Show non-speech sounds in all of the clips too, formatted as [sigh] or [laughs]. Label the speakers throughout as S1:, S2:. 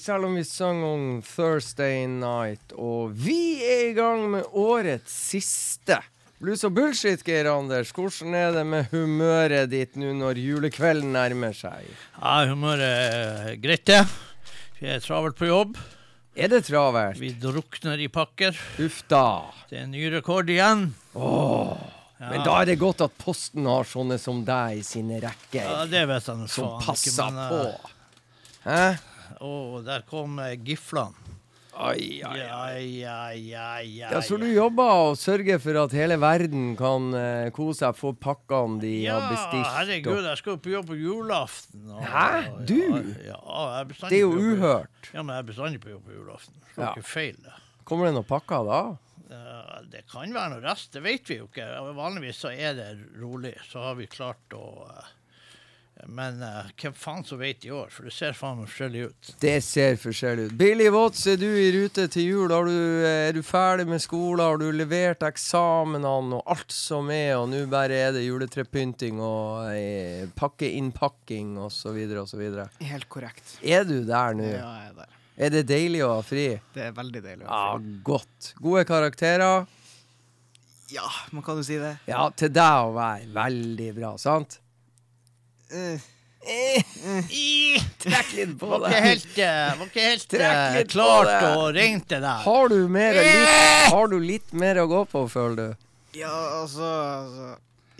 S1: selv om vi sang om Thursday Night. Og vi er i gang med årets siste. Blues og bullshit, Geir Anders. Hvordan er det med humøret ditt nå når julekvelden nærmer seg?
S2: Ja, humøret er greit, det. Vi er travelt på jobb.
S1: Er det travelt?
S2: Vi drukner i pakker.
S1: Uff da.
S2: Det er ny rekord igjen. Ja.
S1: Men da er det godt at Posten har sånne som deg i sine rekker,
S2: Ja, det vet jeg
S1: som passer på.
S2: eh,
S1: Hæ?
S2: Å, der kom eh, giflene.
S1: Ai, ai,
S2: ai, ai, ai, ai.
S1: Ja, Så du jobber og sørger for at hele verden kan uh, kose seg, få pakkene de
S2: Ja,
S1: har bestilt?
S2: Ja, herregud, jeg skal jo på jobb på julaften. og-
S1: Hæ? Du?
S2: Ja, jeg er
S1: Det er jo
S2: på-
S1: uhørt.
S2: Ja, men jeg er bestandig på jobb på julaften. Slår
S1: Ja.
S2: ikke feil. det.
S1: Kommer det noen pakker da?
S2: Uh, Det kan være noe rest, det vet vi jo ikke. Vanligvis så er det rolig, så har vi klart å eh, Men uh, hvem faen som vet i år, for det ser faen meg forskjellig ut.
S1: Det ser forskjellig ut. Billy Watts, er du i rute til jul? Har du, er du ferdig med skolen? Har du levert eksamenene og alt som er, og nå bare er det juletrepynting og eh, pakkeinnpakking osv. osv.?
S3: Helt korrekt.
S1: Er du der nå?
S3: Ja, jeg er der.
S1: Er det deilig å ha fri?
S3: Det er veldig deilig. å ha fri.
S1: Ja, godt. Gode karakterer?
S3: Ja, man kan jo si det.
S1: Ja, til deg å være veldig bra, sant?
S3: Eh,
S1: Trekk litt på
S2: Var ikke helt, eh, var ikke helt
S1: Trekk
S2: eh,
S1: litt på
S2: klart
S1: det.
S2: og rent, det der.
S1: Har du, mer, litt, har du litt mer å gå på, føler du?
S3: ja, altså, altså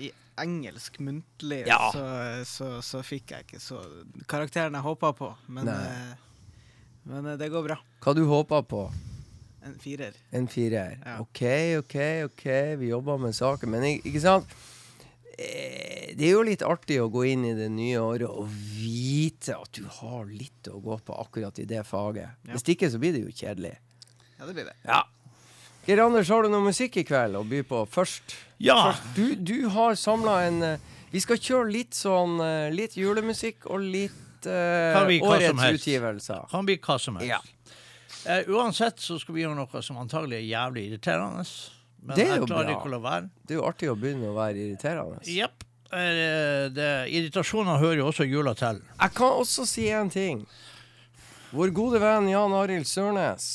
S3: I engelsk muntlig
S1: Ja.
S3: så, så, så fikk jeg ikke så karakteren jeg håpa på. Men,
S1: Nei.
S3: eh, men eh, det går bra.
S1: Hva du håpa på?
S3: En firer.
S1: En firer.
S3: Ja.
S1: OK, OK, OK, vi jobber med saken. Men ik- ikke sant? Eh, Det er jo litt artig å gå inn i det nye året og vite at du har litt å gå på akkurat i det faget.
S3: Ja.
S1: Hvis ikke så blir det jo kjedelig.
S3: Ja, det blir det.
S1: Ja. Geir Anders, har du noe musikk i kveld å by på først?
S2: Ja.
S1: Først, du, du har samla en eh, Vi skal kjøre litt sånn eh, Litt julemusikk og litt
S2: som
S1: årets utgivelser.
S2: Kan bli hva som helst.
S1: Ja.
S2: Uh, uansett så skal vi gjøre noe som antagelig er jævlig irriterende. Men
S1: Det
S2: jeg klarer ikke å la være.
S1: Det er jo artig å begynne å være irriterende.
S2: Jepp. Eh, Irritasjoner hører jo også jula til.
S1: Jeg kan også si en ting. Vår gode venn Jan Arild Sørnes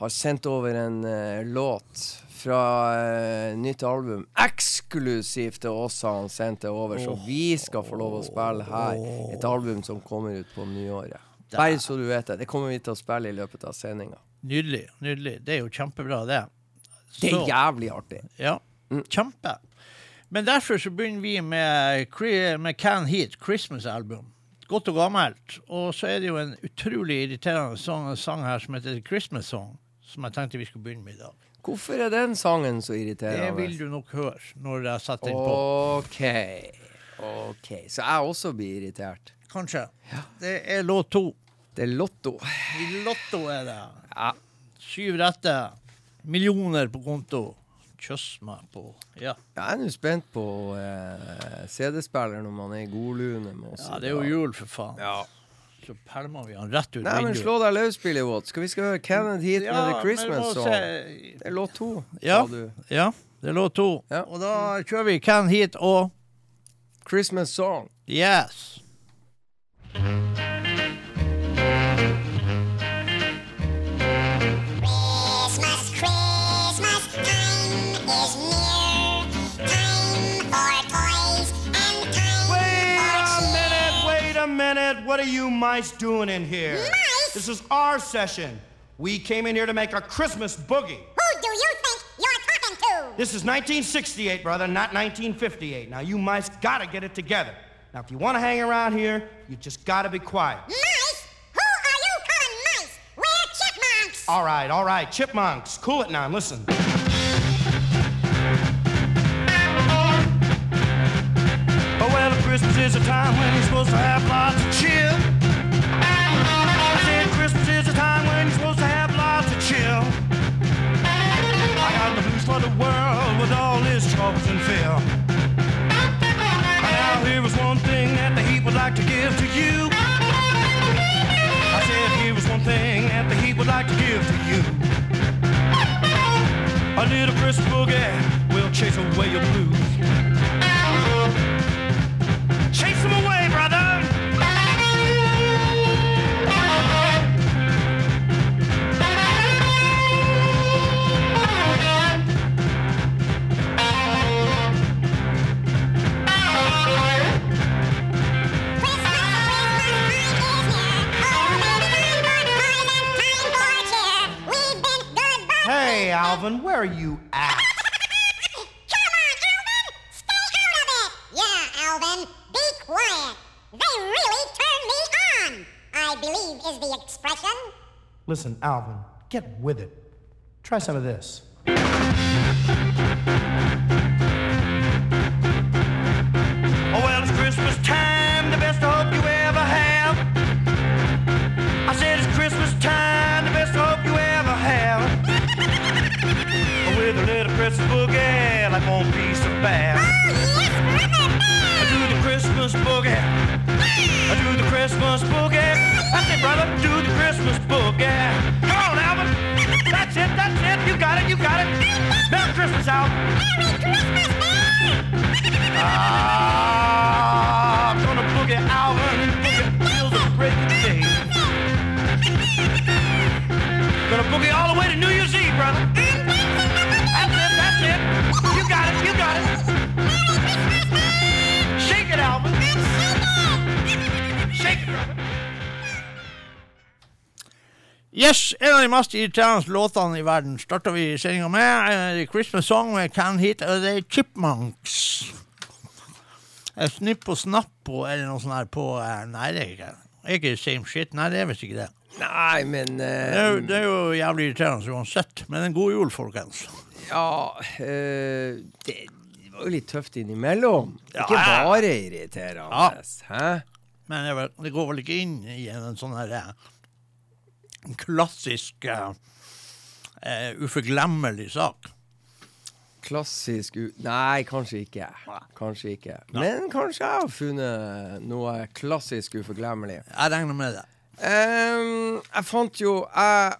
S1: har sendt over en uh, låt fra uh, nytt album. Eksklusivt til oss har han sendt det over, så vi skal få lov å spille her. Et album som kommer ut på nyåret. Bare så du vet det. Det kommer vi til å spille i løpet av sendinga.
S2: Nydelig. nydelig. Det er jo kjempebra, det.
S1: Det er jævlig artig.
S2: Ja, kjempe. Men derfor så begynner vi med, med Can Heat, Christmas-album. Godt og gammelt. Og så er det jo en utrolig irriterende sang, sang her som heter Christmas Song, som jeg tenkte vi skulle begynne med i dag.
S1: Hvorfor er den sangen så irriterende?
S2: Det vil du nok høre når jeg setter den på.
S1: OK. OK. Så jeg også blir irritert.
S2: Kanskje. Det er låt to.
S1: Det er Lotto.
S2: Lotto er det.
S1: Ja.
S2: Syv rette. Millioner på konto. Kjøss meg på Ja.
S1: Jeg er nå spent på eh, CD-spiller når man er i godlune med oss.
S2: ja, det er jo jul, for faen.
S1: Ja.
S2: Så pælmer vi han rett ut
S1: Nei, men slå deg løs, Billy Watts. Skal vi skal høre Kenneth Heat med The Christmas Song? Det er låt to,
S2: Ja.
S1: sa du.
S2: Ja, det er låt to.
S1: Ja.
S2: Og da kjører vi Can Heat og
S1: Christmas Song.
S2: Yes.
S4: What are you mice doing in here?
S5: Mice?
S4: This is our session. We came in here to make a Christmas boogie.
S5: Who do you think you're talking to?
S4: This is 1968, brother, not 1958. Now, you mice gotta get it together. Now, if you wanna hang around here, you just gotta be quiet.
S5: Mice? Who are you calling mice? We're chipmunks.
S4: All right, all right, chipmunks, cool it now, listen. Oh, well, Christmas is a time when you're supposed to have lots of chill. For the world with all its troubles and fear. Now, here is one thing that the heat would like to give to you. I said here was one thing that the heat would like to give to you. A little Christmas boogie will chase away your blues. Alvin, where are you at? Come on, Alvin! Stay out of it!
S5: Yeah, Alvin, be quiet. They really turned me on. I believe is the expression.
S4: Listen, Alvin, get with it. Try some of this. Christmas boogie. That's it, brother. Do the Christmas boogie. Come on, Alvin. That's it. That's it. You got it. You got it. Merry Christmas, Alvin. Ah, I'm gonna boogie Alvin. Boogie till the break of day. Gonna boogie all the way to New Year's Eve, brother.
S2: Yes, en av de mest irriterende låtene i verden starter vi sendinga med. Uh, Christmas Song med Can Hit, det er Chipmunks. Uh, Snipp og Snappo eller noe sånt her på uh, Nei, det er ikke det. ikke same shit. Nei, det er visst ikke det.
S1: Nei, men
S2: Det
S1: eh,
S2: er, jo, det er jo jævlig irriterende uansett. Men en god jul, folkens.
S1: Ja eh, Det var jo litt tøft innimellom.
S2: Ja.
S1: Ikke bare irriterende. Hæ?
S2: Men det, det går vel ikke inn i en sånn her eh, klassisk eh, uforglemmelig sak.
S1: Klassisk u... Nei, kanskje ikke. Kanskje ikke. Men kanskje jeg har funnet noe klassisk uforglemmelig.
S2: Jeg regner med det.
S1: Um, jeg fant jo jeg,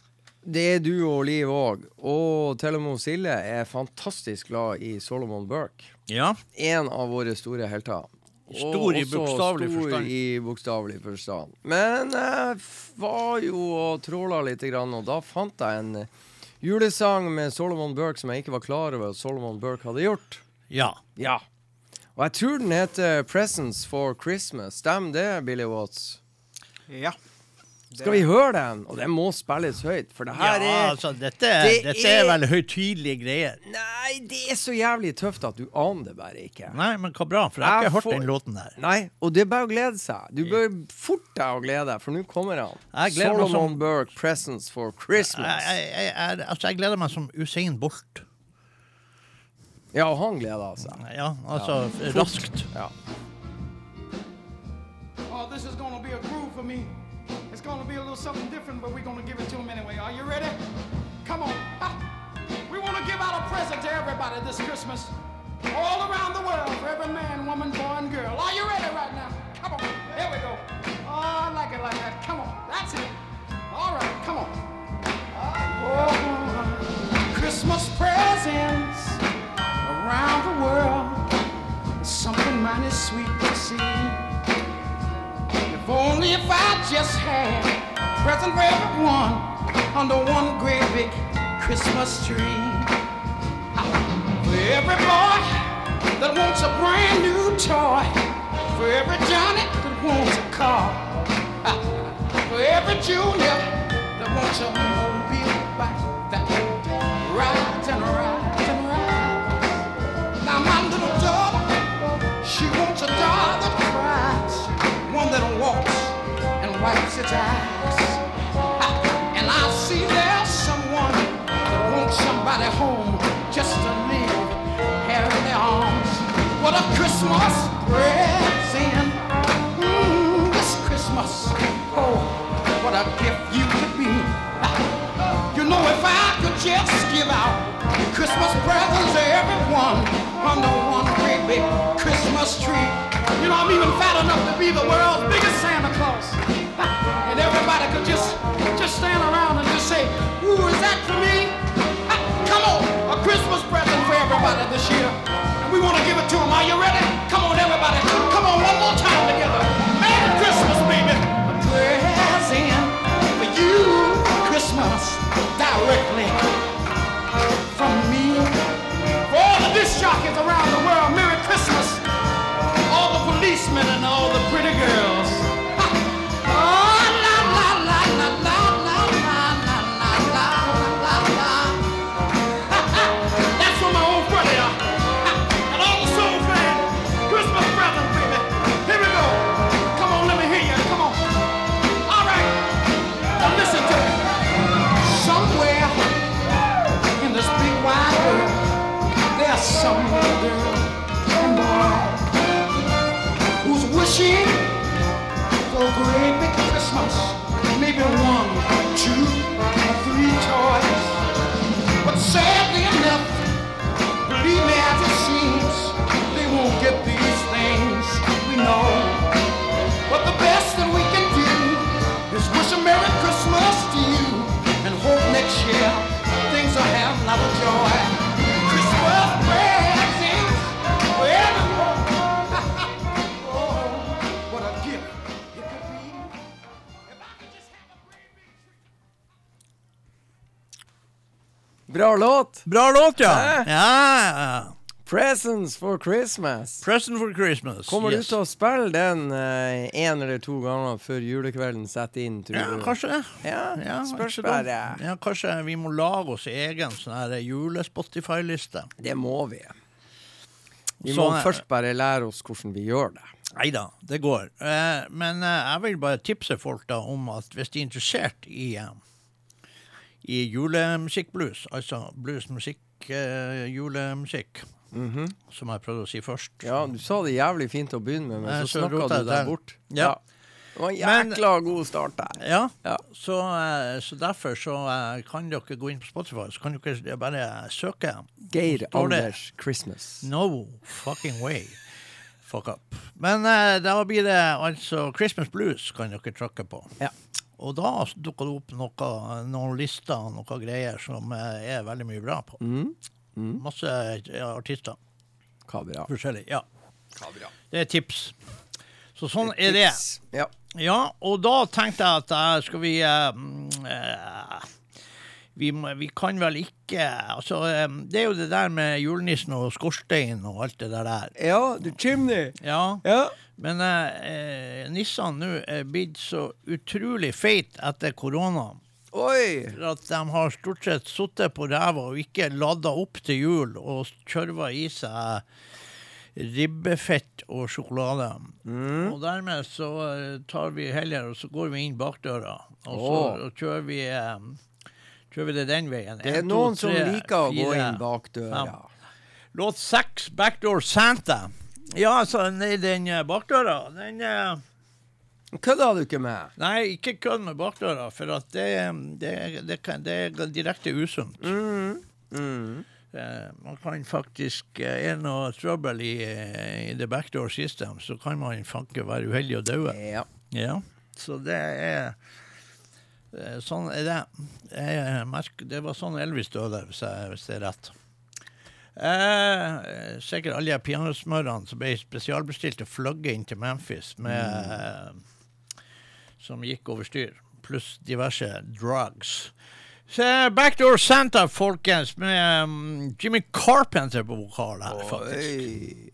S1: Det er du og Liv òg. Og til og med Silje er fantastisk glad i Solomon Burke.
S2: Ja.
S1: En av våre store helter.
S2: Stor i bokstavelig forstand.
S1: i bokstavelig forstand. Men jeg var jo og tråla litt, og da fant jeg en eh, julesang med Solomon Burke som jeg ikke var klar over at Solomon Burke hadde gjort.
S2: Ja.
S1: Ja. Og jeg tror den heter 'Presents for Christmas'. Stemmer det, Billy Watts?
S3: Ja.
S1: Skal vi høre den? Og den må spilles høyt, for det her
S2: ja,
S1: er
S2: altså, dette,
S1: det
S2: dette er
S1: er-
S2: vel høytidelige greier.
S1: Nei, det er så jævlig tøft at du aner det bare ikke.
S2: Nei, men hva bra, for jeg har
S1: Jeg
S2: ikke hørt
S1: får-
S2: den låten der.
S1: Nei, og det er bare å glede seg. Du bør fort deg å glede deg, for nå kommer han. Solomon
S2: som-
S1: Burke, 'Presents for
S2: Jeg,
S1: Christmas'.
S2: jeg, jeg, jeg, altså, jeg gleder meg som Usain Bolt.
S1: Ja, og han gleder seg.
S2: Ja, altså raskt.
S1: Ja.
S6: Oh, this is gonna be a groove for me. It's gonna be a little something different, but we're gonna give it to them anyway. Are you ready? Come on. We wanna give out a present to everybody this Christmas. All around the world, for every man, woman, boy, and girl. Are you ready right now? Come on. Here we go.
S7: Present for everyone under one great big Christmas tree. For every boy that wants a brand new toy, for every Johnny that wants a car, [laughs] for every Junior that wants a mobile bike that rides and rides and rides. Now my little daughter, she wants a doll that cries, one that walks and wipes its eyes. Somebody home just to live here in their arms. What a Christmas present. Mm, this Christmas. Oh, what a gift you could be. [laughs] You know, if I could just give out Christmas presents to everyone under one great big Christmas tree. You know, I'm even fat enough to be the world's biggest Santa Claus. [laughs] And everybody could just just stand this year. And we want to give it to them. Are you ready? Come on, everybody. Come on, one more time together. Merry Christmas, baby. A present for you. Christmas directly from me. For all the disc jockeys around the world, Merry Christmas. All the policemen and all the pretty girls.
S1: Bra låt!
S2: Bra låt, ja! Ja.
S1: Presents for Christmas.
S2: Present for Christmas.
S1: Kommer
S2: yes.
S1: du til å spille den eh, en eller to ganger før julekvelden setter inn, tror
S2: Ja,
S1: du?
S2: kanskje.
S1: Ja,
S2: Ja,
S1: spørs bare.
S2: Ja, kanskje vi må lage oss egen sånn jule-Spotify-liste.
S1: Det må vi. Vi
S2: Så,
S1: må
S2: eh,
S1: først bare lære oss hvordan vi gjør det.
S2: Nei da, det går. Eh, men eh, jeg vil bare tipse folk da om at hvis de er interessert i, eh, i julemusikkblues, altså bluesmusikk, eh, -hmm. som jeg prøvde å si først.
S1: Ja, du sa det jævlig fint å begynne med, men så
S2: så
S1: snakka du deg bort.
S2: Ja.
S1: Det var en
S2: Men-
S1: jækla god start der.
S2: Ja,
S1: Ja.
S2: Så, eh, så derfor så eh, kan dere gå inn på Spotify, så kan dere bare søke.
S1: Geir Anders Christmas.
S2: No fucking way. Fuck up. Men eh, da blir det altså Christmas Blues kan dere trykke på.
S1: Ja.
S2: Og da dukker det opp noe, noen lister og noen greier som er veldig mye bra på.
S1: Mm.
S2: Masse eh, artister.
S1: Kabra.
S2: Forskjellig. Ja.
S1: Kabra.
S2: Det er tips. Så sånn er det.
S1: Tips. Ja.
S2: Ja, og da tenkte jeg at uh, skal vi uh, mm, eh, vi, må, vi kan vel ikke Altså, det er jo det der med julenissen og skorstein og alt det der der.
S1: ja, du chimney.
S2: Ja,
S1: Ja.
S2: men eh, eh, nissene nå er blitt så utrolig feit etter korona.
S1: Oi!
S2: For at de har stort sett sittet på ræva og ikke lada opp til jul og kjørva i seg ribbefett og sjokolade. Og dermed så eh, tar vi heller og så går vi inn bakdøra, og så
S1: oh.
S2: og kjører vi eh, Kjører vi det den veien.
S1: Det er
S2: En, to,
S1: noen som
S2: tre,
S1: liker å gå
S2: fire,
S1: inn bakdøra.
S2: fem. Låt seks, Backdoor Santa. Ja, altså, nei, den eh, bakdøra, den
S1: Kødda du ikke med?
S2: Nei, ikke kødd med bakdøra, for det, det, det, kan, det er direkte usunt.
S1: Mm.
S2: Eh, man kan faktisk eh, Er det noe trøbbel i, eh, i the backdoor system, så kan man fanke være uheldig og daue.
S1: Ja.
S2: Ja. Så det er Sånn er det. Jeg merker, det var sånn Elvis døde, hvis, jeg, hvis det er rett. Eh, sikkert alle pianosmørene som ble spesialbestilt og fløyet inn til Memphis med eh,
S8: som gikk over styr. Pluss diverse drugs. Så Backdoor Santa, folkens, med um, Jimmy Carpenter på vokal her, faktisk.
S1: Hey.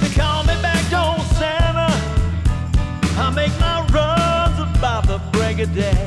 S2: They call me back Santa. I make my runs about the break of day.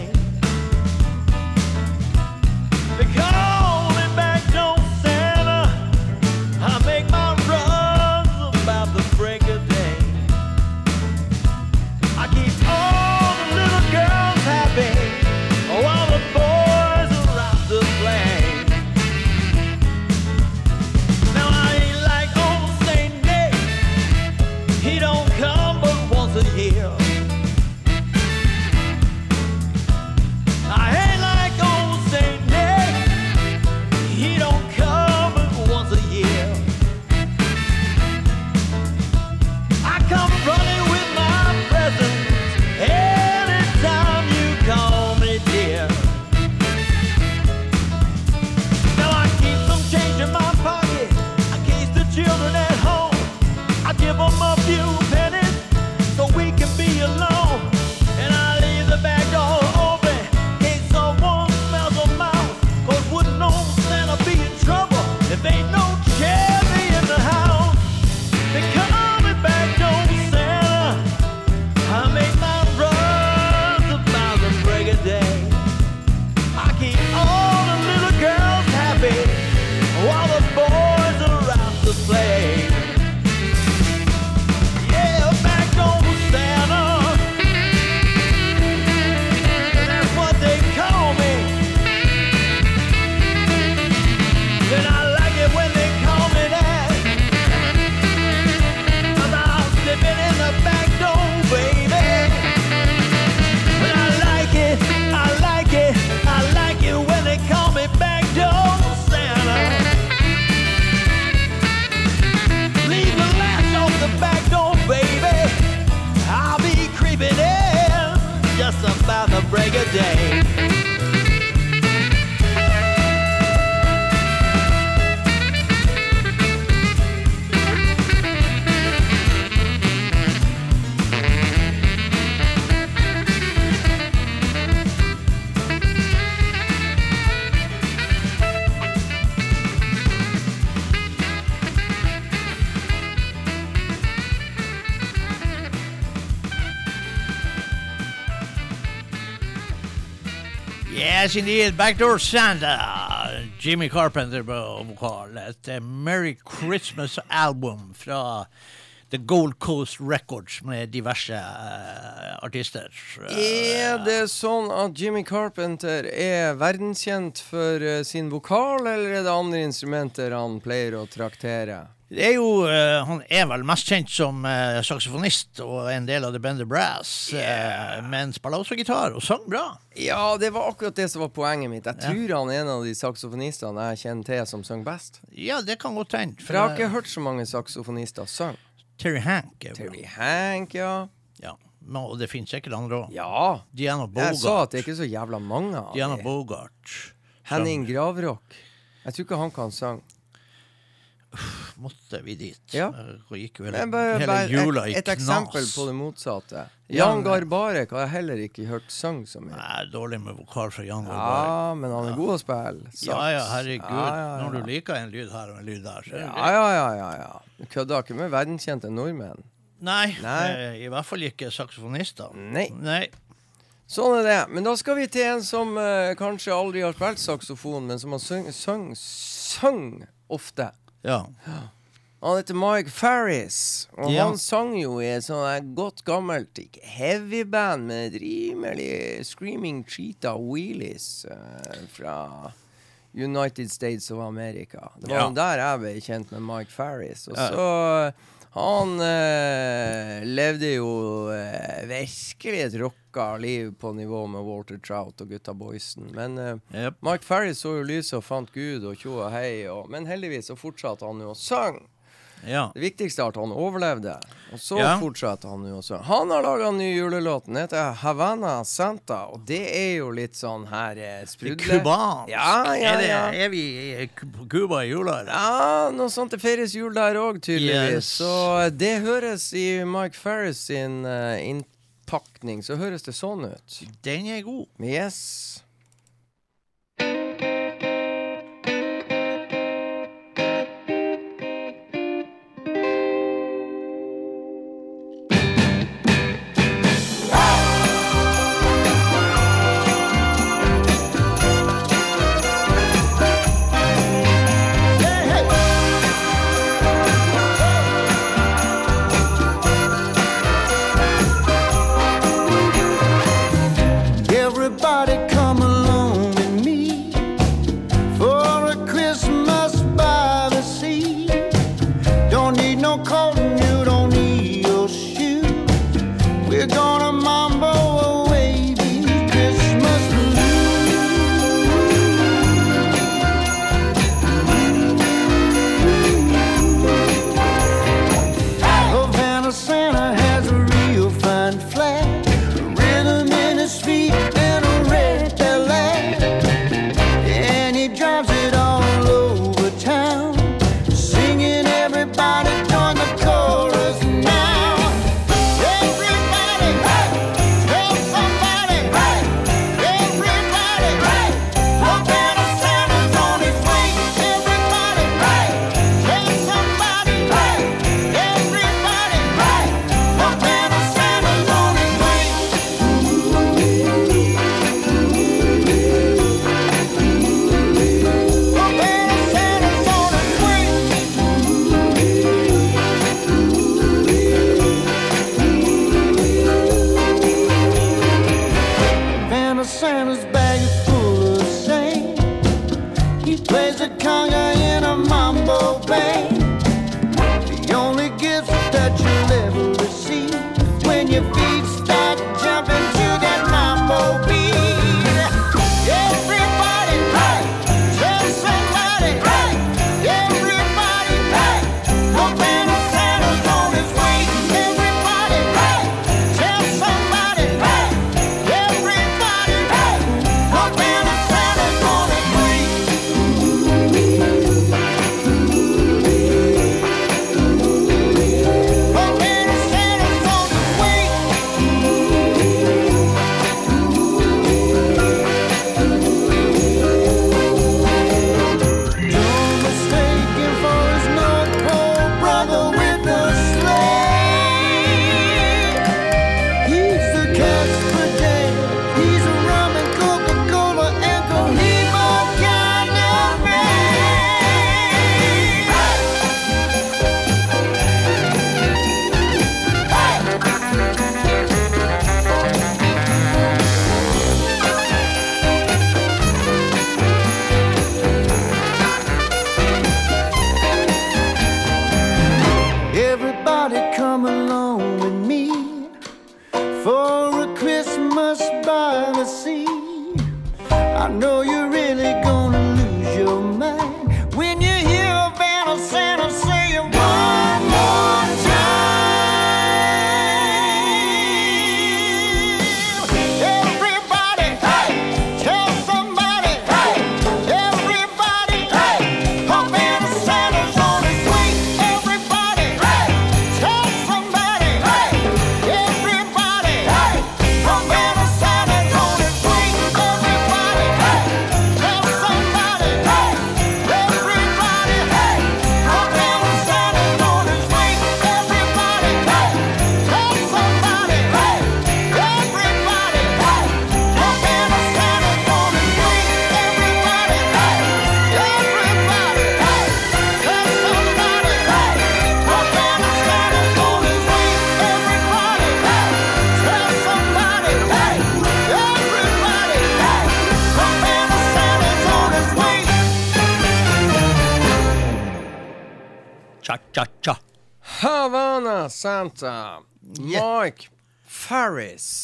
S2: Be creeping in just about the break of day.
S8: Yes, indeed. Backdoor Santa. Jimmy Carpenter på vokal. Et Merry Christmas-album fra The Gold Coast Records med diverse uh, artister.
S1: Er det sånn at Jimmy Carpenter er verdenskjent for uh, sin vokal, eller er det andre instrumenter han pleier å traktere?
S8: Det er jo, uh, Han er vel mest kjent som uh, saksofonist og en del av The Bender Brass, eh, men spiller også gitar og sang bra.
S1: Ja, det var akkurat det som var poenget mitt. Jeg
S8: Ja.
S1: tror han er en av de saksofonistene jeg kjenner til som synger best.
S8: Ja, det kan godt hende.
S1: For jeg har ikke hørt så mange saksofonister synge.
S8: Terry Hank er bra.
S1: Terry Hank, ja.
S8: Ja. No, og det finnes sikkert andre òg.
S1: Ja.
S8: Diana Bogart.
S1: Jeg sa at det er ikke så jævla mange av
S8: Diana. Bogart.
S1: Henning Gravrock. Jeg tror ikke han kan synge.
S8: Måtte vi dit?
S1: Ja.
S8: Gikk jo
S1: Det
S8: hele,
S1: bare,
S8: hele
S1: bare
S8: jula i knas.
S1: et eksempel på det motsatte.
S8: Jan-
S1: Garbarek har jeg heller ikke hørt sang så mye.
S8: Nei, dårlig med vokal fra Jan Garbarek.
S1: Ja, men han er god å spille. Saks.
S8: Ja, ja, herregud.
S1: Ja, ja, ja.
S8: Når du liker en lyd her og en lyd der, så er det
S1: Ja, ja, ja, ja, ja. Du kødder ikke med verdenskjente nordmenn.
S8: Nei,
S1: Nei.
S8: eh, i hvert fall ikke saksofonister.
S1: Nei.
S8: Nei.
S1: Sånn er det. Men da skal vi til en som uh, kanskje aldri har spilt saksofon, men som har syng ofte.
S8: Ja.
S1: Han heter Mike Farris, og
S8: Ja.
S1: han sang jo i et sånt godt gammelt ikke heavy-band med et rimelig Screaming Cheetah Wheelies eh, fra United States of America. Det var
S8: Ja.
S1: der jeg ble kjent med Mike Farris. Og
S8: Ja.
S1: så Han eh, levde jo eh, virkelig et knekka liv på nivå med Walter Trout og gutta Boysen. Men uh,
S8: yep.
S1: Mike Ferry så jo lyset og fant Gud og tjo og hei, og, men heldigvis så fortsatte han jo å synge.
S2: Ja.
S9: Det viktigste er at han overlevde, og så
S2: ja.
S9: fortsatte han jo å synge. Han har laga en ny julelåt, den heter Havana Santa, og det er jo litt sånn her eh, sprudle...
S2: Cubansk?
S9: Ja, ja, ja.
S2: Er, vi i Cuba i jula?
S9: Ja, noe sånt. Det feires jul der òg, tydeligvis.
S2: Yes.
S9: Så det høres i Mike Ferris sin uh, innpakning, så høres det sånn ut.
S2: Den er god.
S9: Yes.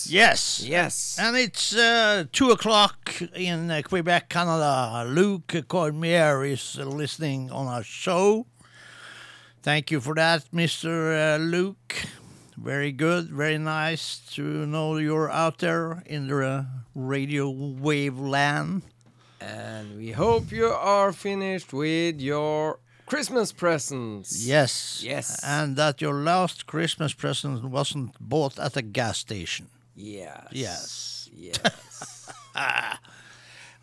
S2: Yes.
S9: Yes.
S2: And it's uh, 2 o'clock in uh, Quebec, Canada. Luke Cormier is listening on our show. Thank you for that, Mr. Uh, Luke. Very good. Very nice to know you're out there in the uh, radio wave land.
S1: And we hope you are finished with your Christmas presents.
S2: Yes.
S1: Yes.
S2: And that your last Christmas present wasn't bought at a gas station.
S1: Yes.
S2: Yes.
S1: Yes. [laughs]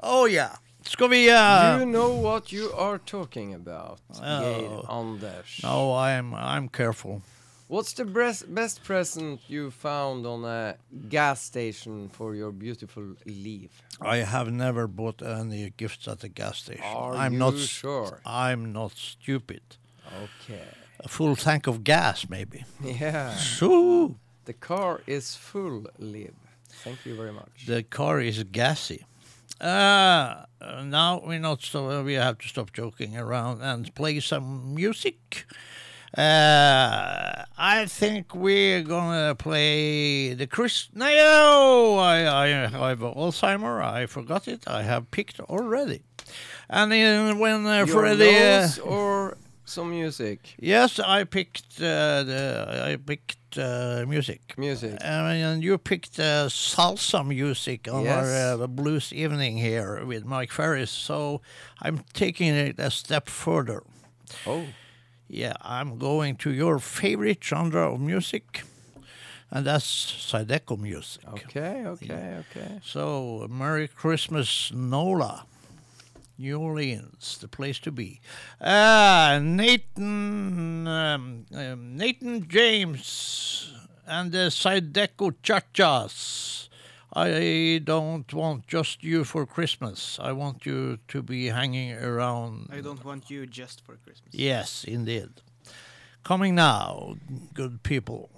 S2: Oh, yeah. Skal vi uh,
S1: you know what you are talking about,
S2: Oh.
S1: Anders.
S2: No, I'm I'm careful.
S1: What's the best present you found on a gas station for your beautiful leaf?
S2: I have never bought any gifts at a gas station.
S1: Are
S2: I'm
S1: you
S2: not
S1: sure?
S2: I'm not stupid.
S1: Okay.
S2: A full tank of gas, maybe.
S1: Yeah.
S2: So
S1: The car is full, Liv. Thank you very much.
S2: the car is gassy. Uh, now we not so we have to stop joking around and play some music. Uh, I think we're gonna play the Chris. No, I I have Alzheimer. I forgot it. I have picked already. And then when uh,
S1: Your
S2: uh,
S1: or some music?
S2: yes, I picked uh, the I picked uh, music.
S1: Music.
S2: and you picked uh, salsa music on
S1: Yes.
S2: our uh, blues evening here with Mike Ferris. So I'm taking it a step further.
S1: Oh.
S2: Yeah, I'm going to your favorite genre of music, and that's Zydeco music.
S1: Okay, okay, okay.
S2: So, Merry Christmas, Nola. New Orleans, the place to be. Uh, Nathan, um, um, Nathan James and the Zydeco Chachas. I don't want just you for Christmas. I want you to be hanging around.
S3: I don't want you just for Christmas.
S2: Yes, indeed. Coming now, good people.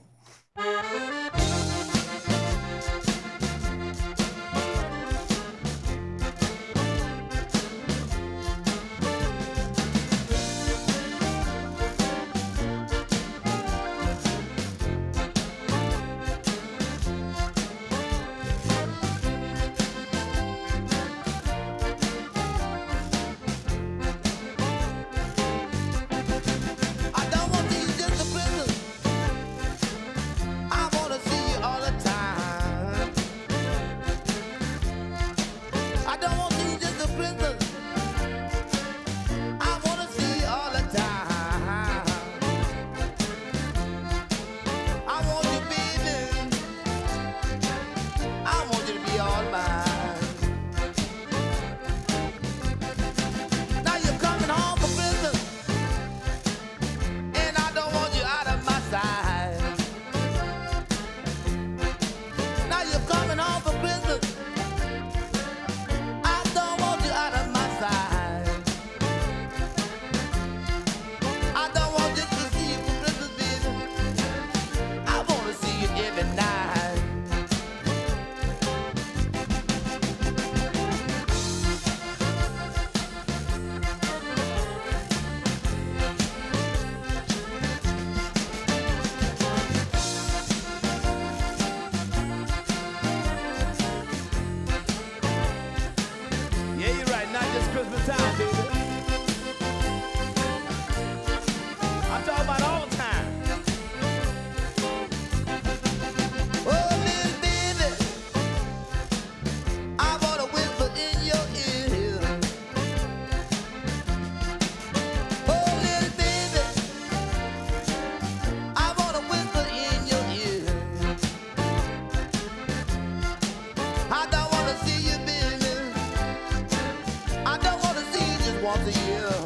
S10: You just once a year.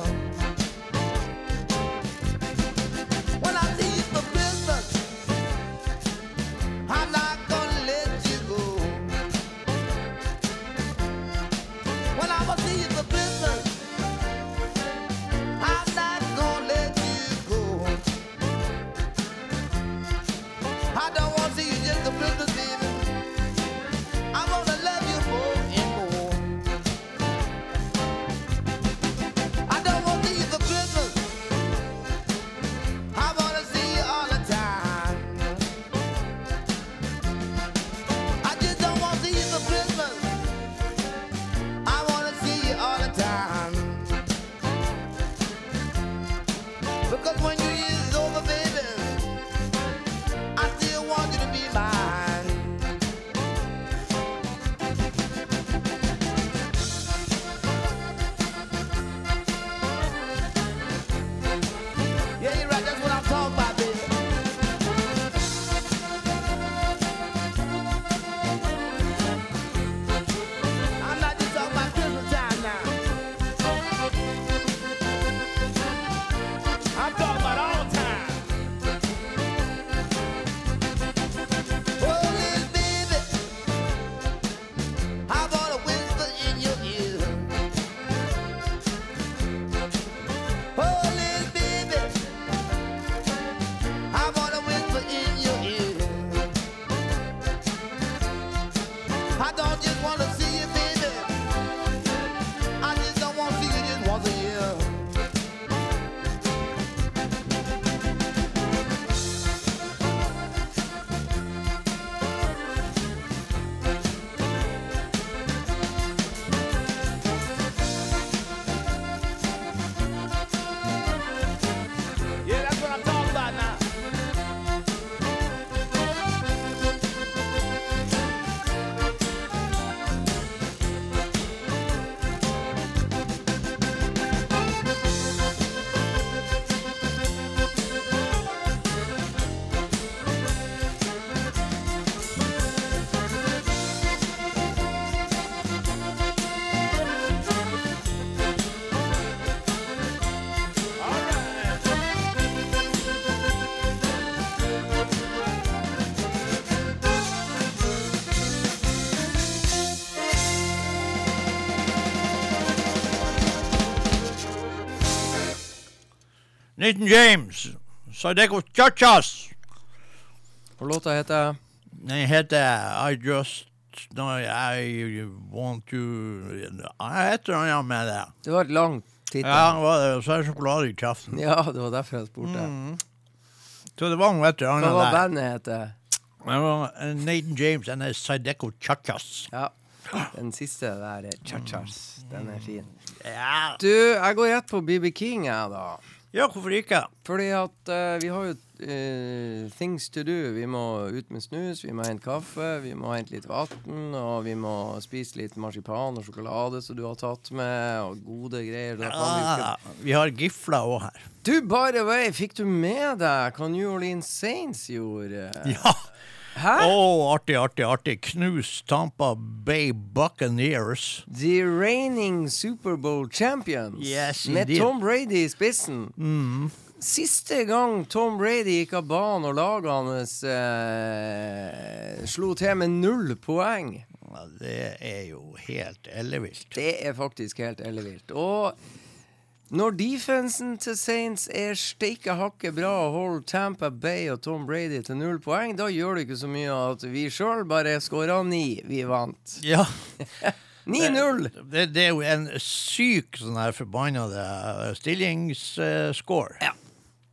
S2: Nathan James. Sadeko Chachas.
S1: Og låta heter
S2: Den heter I Just No, I Want To Et eller annet med det.
S1: Det var et langt tittel.
S2: Ja, det var det. Og så er det sjokolade i kjeften.
S1: Ja, det var derfor jeg spurte.
S2: Så det var noe et eller
S1: Hva var
S2: der.
S1: bandet heter?
S2: Det var eh, Nathan James and Sadeko Chachas.
S1: Ja. Den siste der Chachas, Chachas. Den er fin.
S2: Ja.
S1: Du, jeg går rett på BB King, jeg, da.
S2: Ja, hvorfor ikke?
S1: Fordi at uh, vi har jo uh, things to do. Vi må ut med snus, vi må hente kaffe, vi må hente litt vann, og vi må spise litt marsipan og sjokolade som du har tatt med, og gode greier. Ja, vi
S2: Ah, vi har gifla òg her.
S1: Du, by the way, fikk du med deg hva New Orleans Saints gjorde?
S2: Ja.
S1: Hæ?
S2: Oh, artig, artig, artig. Knus Tampa Bay Buccaneers.
S1: The reigning Superbowl champions.
S2: Yes,
S1: med
S2: indeed.
S1: Tom Brady i spissen. Siste gang Tom Brady gikk av banen og laget hans eh, slo til med null poeng.
S2: Ja, det er jo helt ellevilt.
S1: Det er faktisk helt ellevilt. Og når defensen til Saints er steike hakket bra og holder Tampa Bay og Tom Brady til null poeng, da gjør det ikke så mye at vi sjøl bare skåra ni. Vi vant.
S2: Ja. [laughs]
S1: 9-0!
S2: Det, det er jo en syk sånn her forbanna stillingsscore.
S1: Ja.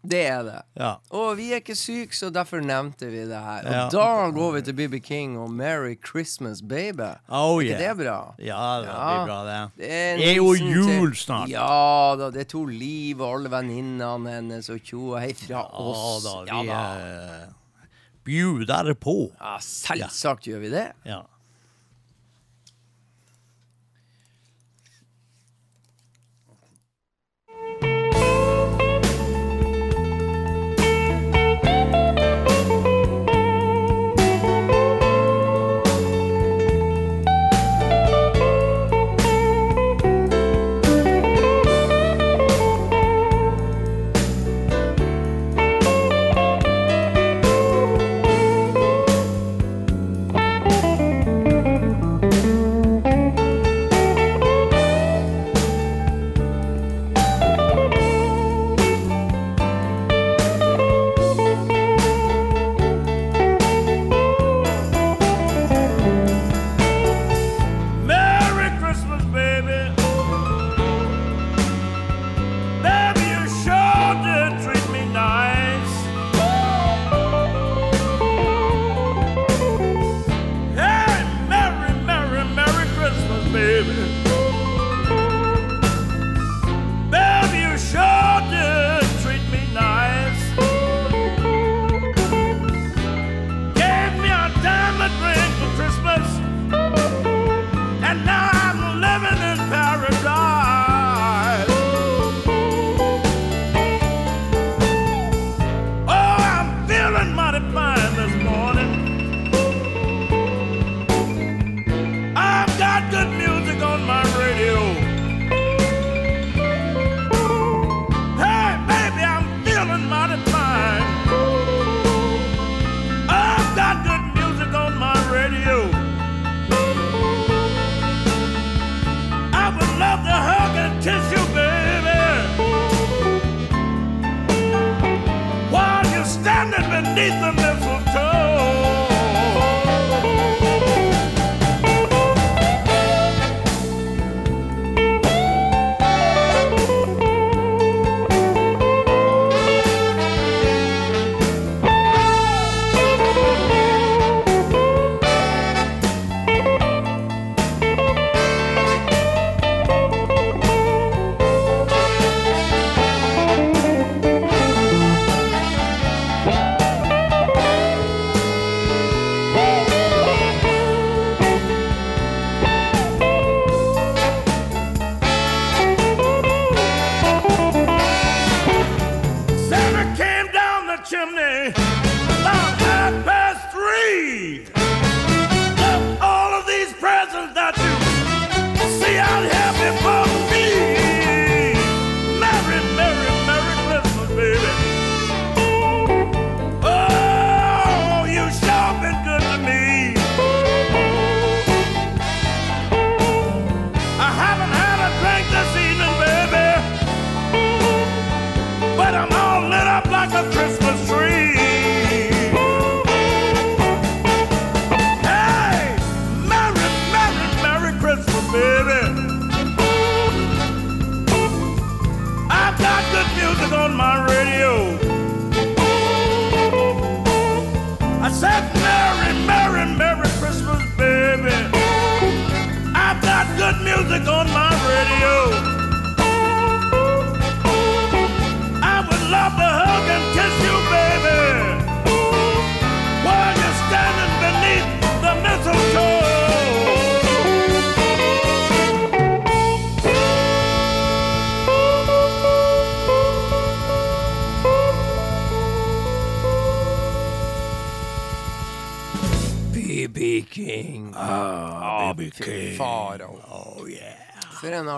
S1: Det er det.
S2: Ja.
S1: Og vi er ikke syke, så derfor nevnte vi det her. Og
S2: Ja.
S1: da går vi til BB King og Merry Christmas, baby.
S2: Oh,
S1: Er ikke det bra?
S2: Ja, det
S1: Ja.
S2: blir bra, det.
S1: Det er,
S2: er jo jul snart.
S1: Ja da, det er to Liv og alle venninnene hennes og tjo og hei fra
S2: Ja
S1: oss.
S2: da,
S1: Ja
S2: vi
S1: da.
S2: eh, bjuder på.
S1: Ja, selvsagt gjør vi det.
S2: Ja.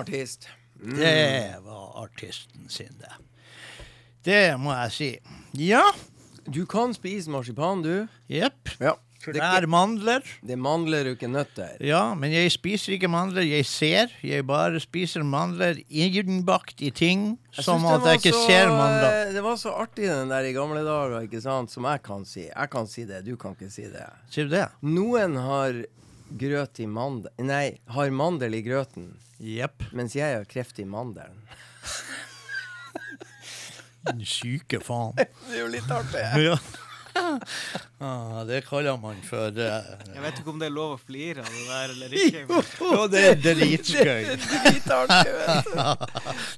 S4: For
S1: Mm. artist.
S2: Det var artisten sin, det. Det må jeg si. Ja,
S1: Du kan spise marsipan, du.
S2: jepp.
S1: Ja.
S2: For
S1: Det
S2: det
S1: er
S2: er mandler.
S1: Det er mandler og ikke nøtter.
S2: Ja, men jeg spiser ikke mandler. Jeg ser. Jeg bare spiser mandler innbakt i ting som at jeg ikke
S1: så,
S2: ser mandler.
S1: eh, Det var så artig den der i gamle dager, ikke sant, som jeg kan si. Jeg kan si det, du kan ikke si det.
S2: Sier du det?
S1: Noen har grøt i mandel Nei, har mandel i grøten,
S2: Jepp.
S1: mens jeg har kreft i mandelen.
S2: Den syke faen. [laughs]
S1: Det er jo litt artig. [laughs]
S2: Ja. Ah, det kaller man for uh,
S3: Jeg vet ikke om det er lov å flire av det der eller ikke. men-
S2: Jo, det er
S1: dritgøy. [laughs]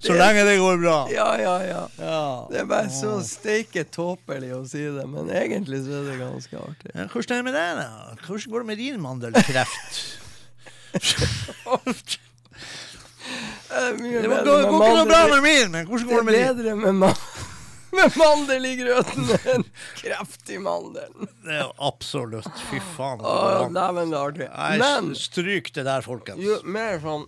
S2: Så lenge det går bra.
S1: Ja, ja, ja.
S2: Ja.
S1: Det er bare så steike tåpelig å si det, men egentlig så er det ganske artig.
S2: Ja, Hvordan er det med deg, da? Hvordan går det med din mandelkreft?
S1: Det
S2: går, går ikke noe bra med min, men hvordan går det med din?
S1: bedre med, [laughs] med mandel i grøten enn kreft i mandelen.
S2: Det er absolutt. Fy faen.
S1: Å, Dæven, det er artig. Men
S2: stryk det der, folkens.
S1: jo, mer sånn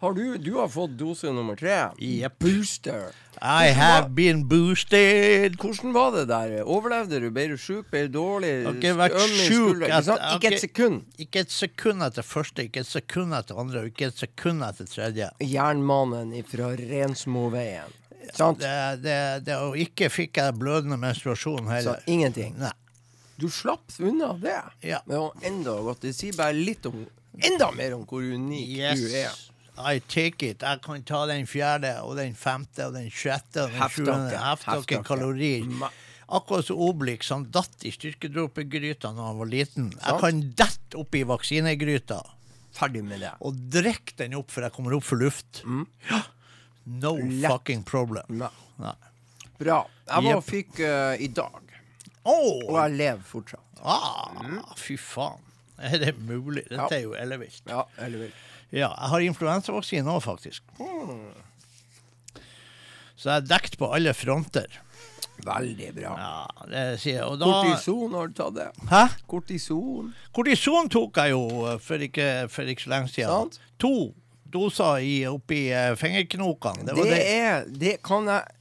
S1: har du, du har fått dose nummer tre.
S2: Yep.
S1: Booster.
S2: I have been boosted.
S1: Hvordan var det der? Overlevde du? Ble du sjuk? Ble du dårlig?
S2: Jeg har ikke vært sjuk.
S1: Ikke,
S2: har
S1: ikke et sekund.
S2: Ikke et sekund etter første, ikke et sekund etter andre, og ikke et sekund etter tredje.
S1: Jernmannen ifra Rensmoveien. Sant?
S2: Det, det, det, og ikke fikk jeg blødende menstruasjon
S1: Så
S2: heller.
S1: ingenting.
S2: Nei.
S1: Du slapp unna det.
S2: Ja.
S1: Men enda godt. Det sier bare litt om Enda mer om hvor unik du er.
S2: I take it. Jeg kan ta den fjerde og den femte og den sjette og den sjuende. Heftakke kalorier. Akkurat som Oblik, Han datt i styrkedråpegryta da han var liten. Jeg kan dette oppi i vaksinegryta
S1: Ferdig med det.
S2: og drikke den opp før jeg kommer opp for luft. Ja. No
S1: Lett.
S2: fucking problem.
S1: Nei.
S2: Nei.
S1: Bra. Jeg var og fikk uh, i dag,
S2: Oh.
S1: og jeg lever fortsatt.
S2: ah, fy faen. Er det mulig? Dette
S1: Ja.
S2: er jo ellevilt.
S1: Ja, eller vil.
S2: Ja, jeg har influensavaksine òg, faktisk. Så jeg er dekt på alle fronter.
S1: Veldig bra.
S2: Ja, det sier jeg. Og da
S1: Kortison, har du tatt det?
S2: Hæ?
S1: Kortison.
S2: Kortison tok jeg jo eh, for ikke, for ikke så lenge siden.
S1: Sant.
S2: To doser i, oppi eh, fingerknokene. Det
S1: Det,
S2: det.
S1: er Det kan jeg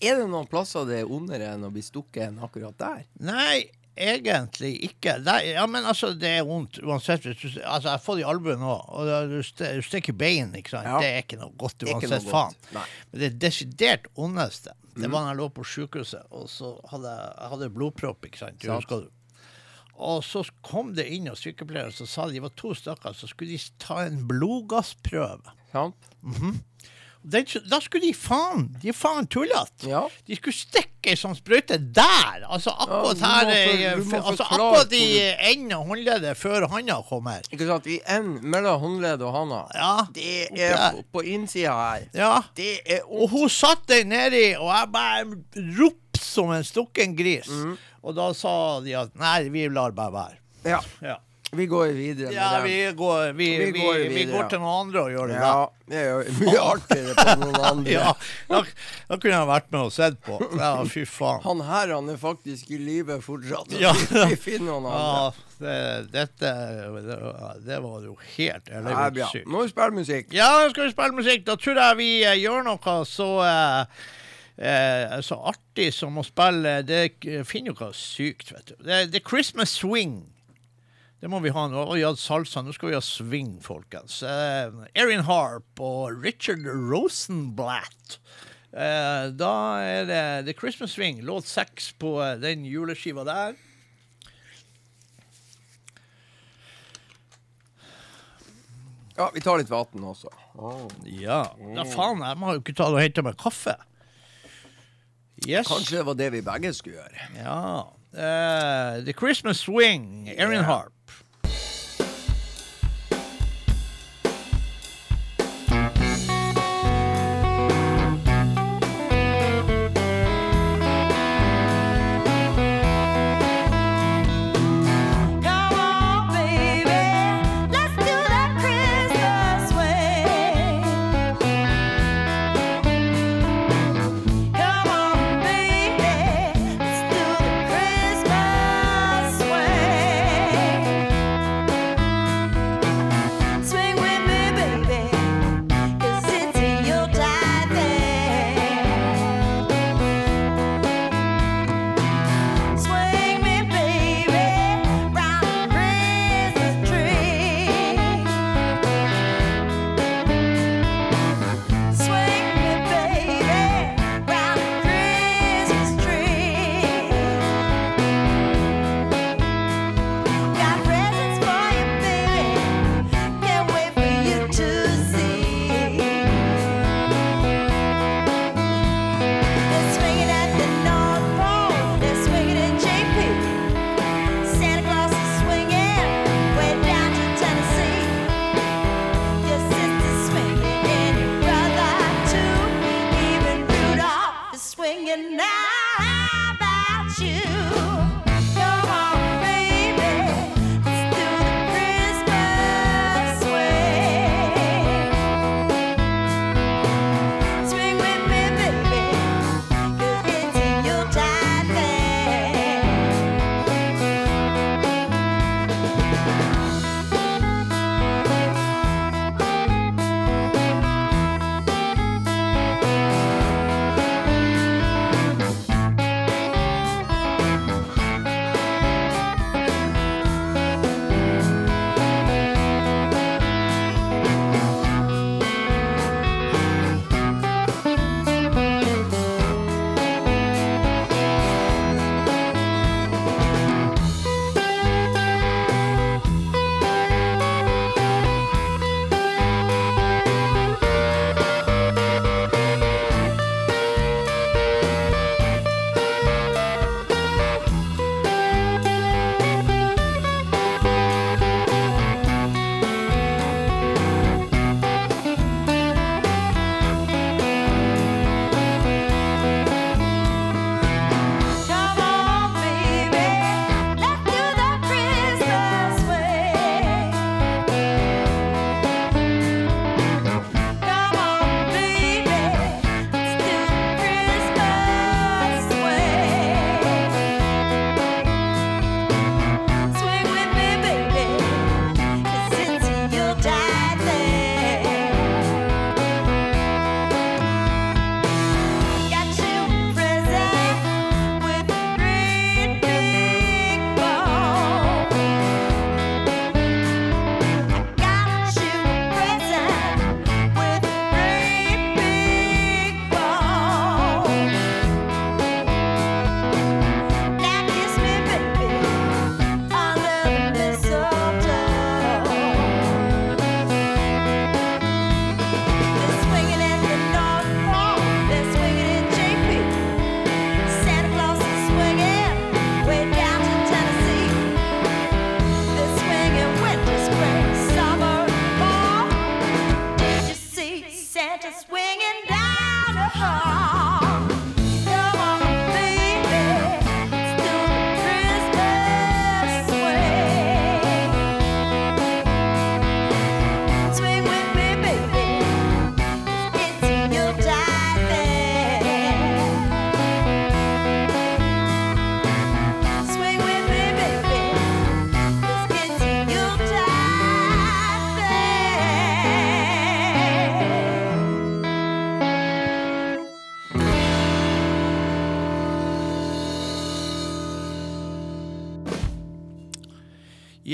S1: Er det noen plasser det er ondere enn å bli stukket enn akkurat der?
S2: Nei, egentlig ikke. Det, ja, men altså, det er vondt uansett. Hvis du, altså, jeg får det i albuen nå, og du, du stikker bein, ikke sant.
S1: Ja.
S2: Det er ikke noe godt uansett,
S1: noe
S2: faen.
S1: godt.
S2: Men det desidert ondeste, det var når jeg lå på sykehuset, og så hadde jeg, hadde blodpropp, ikke sant. Du husker du? Og så kom det inn og sykepleiere så sa de, var to stykker, så skulle de ta en blodgassprøve.
S1: Sant?
S2: Den, da skulle de faen De faen tullete!
S1: Ja.
S2: De skulle stikke ei sånn sprøyte der! Altså akkurat
S1: ja,
S2: her
S1: for-
S2: eh, Altså akkurat i enden av håndleddet før handa kommer.
S1: Ikke sant? I enden mellom håndleddet og handa.
S2: Ja.
S1: Det er på, på innsida her.
S2: Ja.
S1: Det er
S2: Og hun satt den nedi, og jeg bare ropte som en stukken gris.
S1: Mm.
S2: Og da sa de at nei, vi lar bare være.
S1: Ja.
S2: Ja,
S1: Vi går videre
S2: ja
S1: med
S2: vi, går, vi,
S1: Vi
S2: vi,
S1: går
S2: vi, går til noen andre og gjør det
S1: Ja, det er jo mye artigere på noen [laughs] andre.
S2: Ja, da, da kunne jeg vært med og sett på. Ja, fy faen.
S1: Han her han er faktisk i live fortsatt.
S2: Ja. [laughs]
S1: Vi, finner noen andre.
S2: Ja, det, dette det, det var jo helt ellevilt sykt.
S1: Nå må vi spille musikk.
S2: Ja, nå skal vi spille musikk. Da tror jeg vi uh, gjør noe så uh, eh, så artig som å spille Det finner jo noe sykt, vet du. Det, det er Christmas swing. Det må vi ha nå. Og Jad Salsa. Nå skal vi ha swing, folkens. Uh, Erin Harp og Richard Rosenblatt. Uh, da er det The Christmas Swing, låt seks på eh, den juleskiva der.
S1: Ja, vi tar litt vann også. Oh.
S2: Ja. Da faen, jeg må jo ikke ta og hente meg kaffe.
S11: Yes.
S1: Kanskje det var det vi begge skulle gjøre.
S11: Ja. Uh, the Christmas Swing, Erin
S1: yeah.
S11: Harp.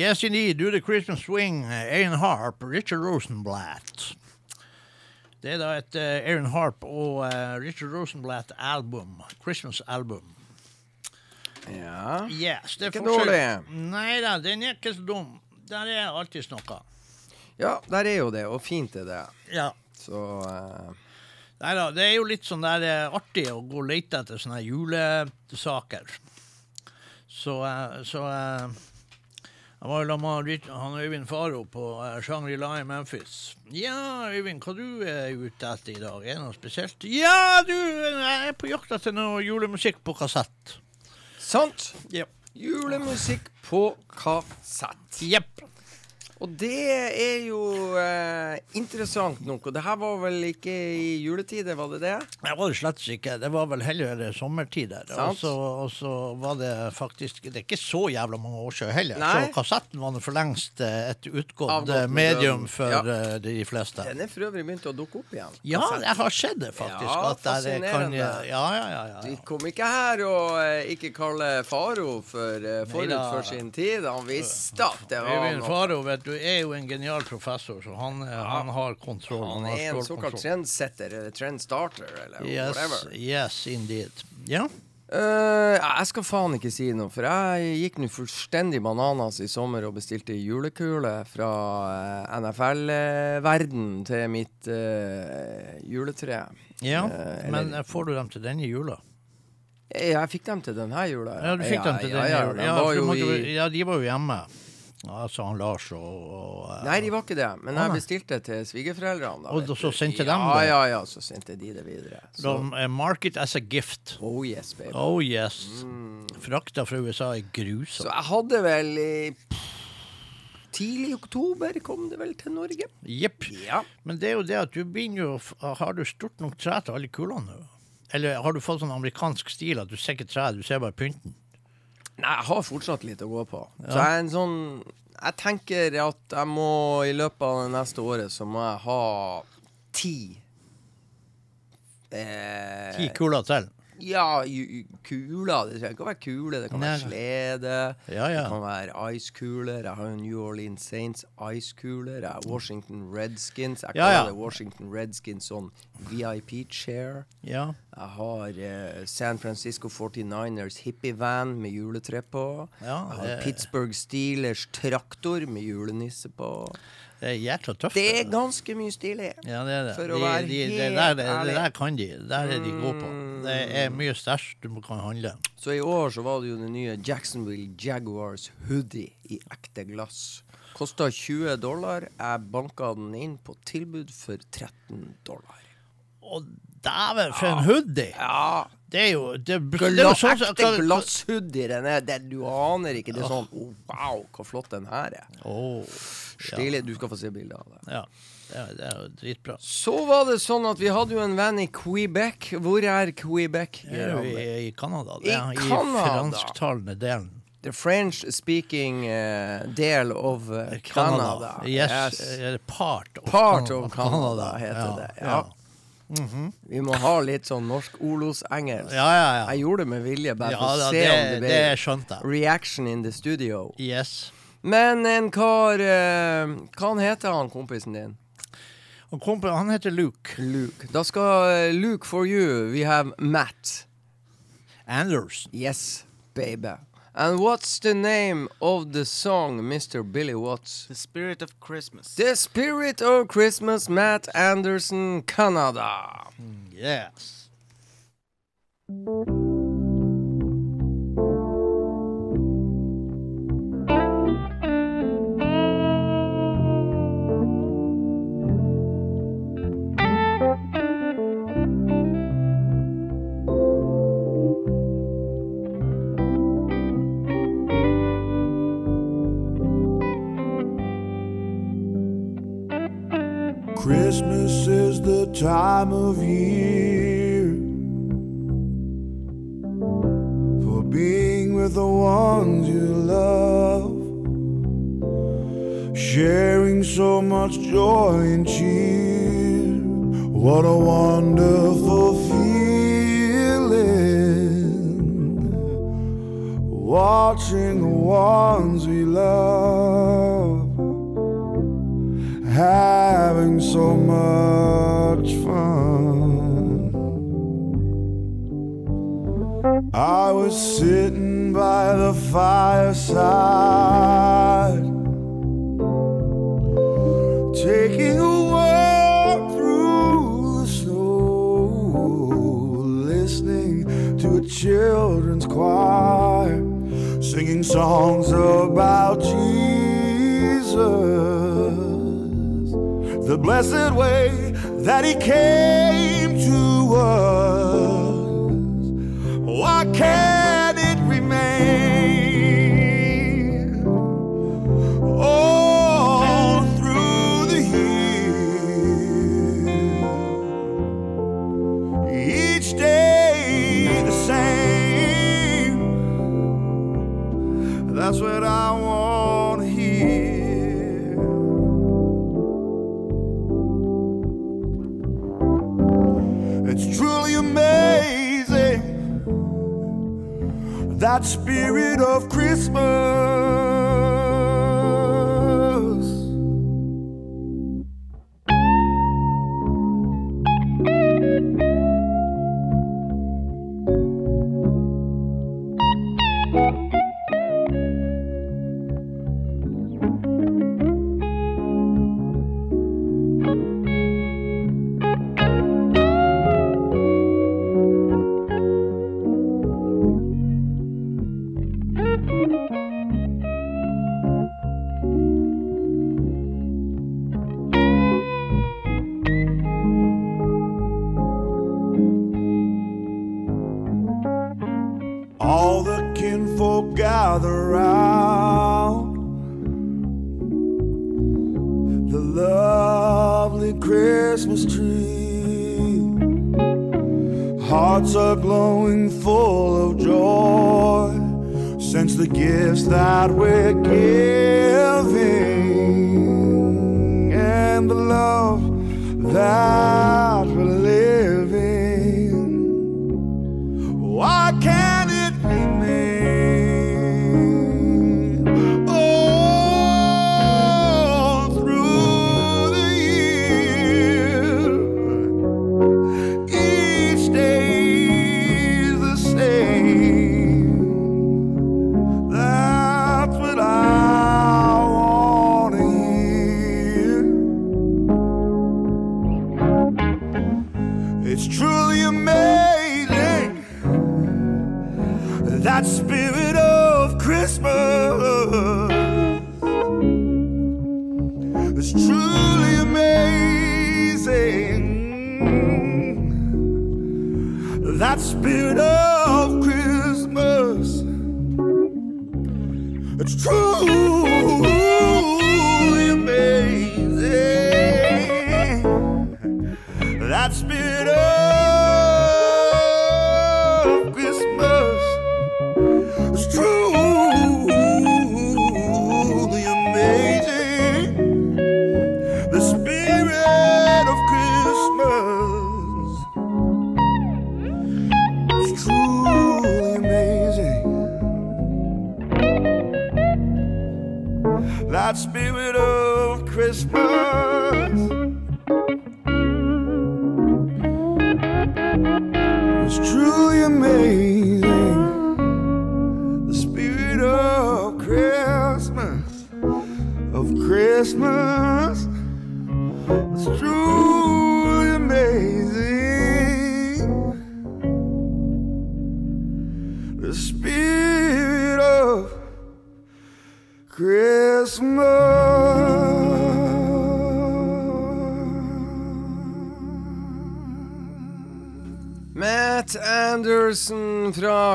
S11: Yes, indeed. Do the Christmas swing, eh, Aaron Harp, Richard Rosenblatt. Det er da et uh, Aaron Harp og uh, Richard Rosenblatt-album. Christmas-album.
S1: Ja
S11: yes, det
S1: Ikke dårlig.
S11: Nei da, den er ikke så dum. Der er alltid noe.
S1: Ja, der er jo det, og fint er det.
S11: Ja.
S1: Så uh...
S2: Nei da, det er jo litt sånn der uh, artig å gå og lete etter sånne julesaker. Så, så jeg var jo sammen med han Øyvind Faro på eh, Shangri-La i Memphis. Ja, Øyvind, hva du er ute etter i dag? Er det noe spesielt? Ja, du, jeg er på jakt etter noe julemusikk på kassett.
S1: Sant?
S2: Ja.
S1: Julemusikk på kassett.
S2: Jepp.
S1: Og det er jo eh, interessant nok. Og det her var vel ikke i juletider, var det det?
S2: Det var det slett ikke. Det var vel heller sommertider. Og så, og så var det faktisk Det er ikke så jævla mange år siden heller.
S1: Nei.
S2: Så kassetten var for lengst eh, et utgått eh, medium
S1: medium.
S2: for
S1: Ja.
S2: eh, de fleste.
S1: Den er for øvrig begynt å dukke opp igjen.
S2: Ja,
S1: det
S2: jeg har sett det faktisk.
S1: Ja,
S2: der kan,
S1: fascinerende.
S2: ja, ja, ja, ja,
S1: Vi kom ikke her og eh, ikke kalle Faro for eh, forut for sin tid. Han visste at det var noe.
S2: Faro vet du, er jo en genial professor, så han, ja. han har kontroll.
S1: Han
S2: han
S1: er en såkalt trendsetter, eller trendstarter, eller
S2: Yes,
S1: whatever.
S2: yes, indeed. Ja.
S1: Eh, jeg skal faen ikke si noe, for jeg gikk nå fullstendig bananas i sommer og bestilte julekule fra uh, NFL-verden til mitt uh, juletre.
S2: ja.
S1: Eh,
S2: Men eh, får du dem til denne jula?
S1: Jeg, jeg fikk dem til denne jula.
S2: Ja, du fikk dem til
S1: ja,
S2: denne
S1: ja,
S2: jula. Ja, ja, de var jo hjemme. Altså han Lars og, og eh,
S1: Nei, de var ikke det. Men jeg bestilte til svigerforeldrene.
S2: Og så sendte de det?
S1: Ja, ja, så sendte de det videre. Så,
S2: De eh, mark it as a gift.
S1: oh yes, baby.
S2: Oh yes. Frakta fra USA er
S1: Så jeg hadde vel i Tidlig oktober kom det vel til Norge.
S2: Jepp.
S1: Ja.
S2: Men det er jo det at du begynner jo Har du stort nok tre til alle kulene? Eller har du fått sånn amerikansk stil at du ser ikke treet, du ser bare pynten?
S1: Nei, jeg har fortsatt litt å gå på. Så jeg er en sånn Jeg tenker at jeg må i løpet av det neste året så må jeg ha ti eh,
S2: Ti kuler til.
S1: Ja, kuler. Det trenger ikke å være kule. Det kan
S2: Nei.
S1: være slede.
S2: Ja, ja.
S1: Det kan være ice-kuler. Jeg har jo New Orleans Saints ice-kuler. Jeg har Washington Redskins. Jeg
S2: Ja,
S1: kaller det Washington Redskins sånn VIP-chair.
S2: Ja.
S1: Jeg har eh, San Francisco 49ers hippie-van med juletre på. Jeg har Pittsburgh Steelers traktor med julenisse på.
S2: Det er jækla tøft.
S1: Det er ganske mye stilig.
S2: Ja, det er det.
S1: For å
S2: de,
S1: være
S2: de, det,
S1: helt
S2: der, det, det der kan de. Det der er de gode på. Det er mye stæsj du kan handle.
S1: Så i år så var det jo den nye Jacksonville Jaguars hoodie i ekte glass. Kosta 20 dollar. Jeg banka den inn på tilbud for 13 dollar.
S2: Å, dæven, for en hoodie!
S1: Ja,
S2: Det er jo det, det, er sånn
S1: ekte glasshoodie. Den er, det, du aner ikke. Det er sånn oh, Wow, hvor flott den her er.
S2: Åh,
S1: Stilig. Du skal få se bilde av det.
S2: ja. Det er, det er jo dritbra.
S1: Så var det sånn at vi hadde jo en venn i Quebec. Hvor er Quebec?
S2: Det er jo i, Canada.
S1: I
S2: I
S1: Canada.
S2: fransktalende delen.
S1: The French-speaking uh, del of uh, Canada.
S2: Yes, yes. part of
S1: Part
S2: Canada.
S1: of Canada heter det. Ja. Vi må ha litt sånn norsk Olos-engelsk.
S2: Ja, ja, ja.
S1: Jeg gjorde det med vilje, bare
S2: Ja,
S1: for å se
S2: det,
S1: om det ble reaction in the studio.
S2: Yes.
S1: Men en kar eh, Hva han heter han kompisen din?
S2: Og kompa, han heter Luke
S1: Luke. Da skal eh, Luke for you, we have Matt.
S2: Anders.
S1: Yes, baby. And what's the name of the song, Mr. Billy Watts?
S3: The Spirit of Christmas.
S1: The Spirit of Christmas, Matt Anderson, Canada.
S2: Yes.
S12: Time of year. For being with the ones you love, sharing so much joy and cheer. What a wonderful feeling. Watching the ones we love having so much fun. I was sitting by the fireside, taking a walk through the snow, listening to a children's choir, singing songs about you. The blessed way that He came to us. Spirit of Christmas.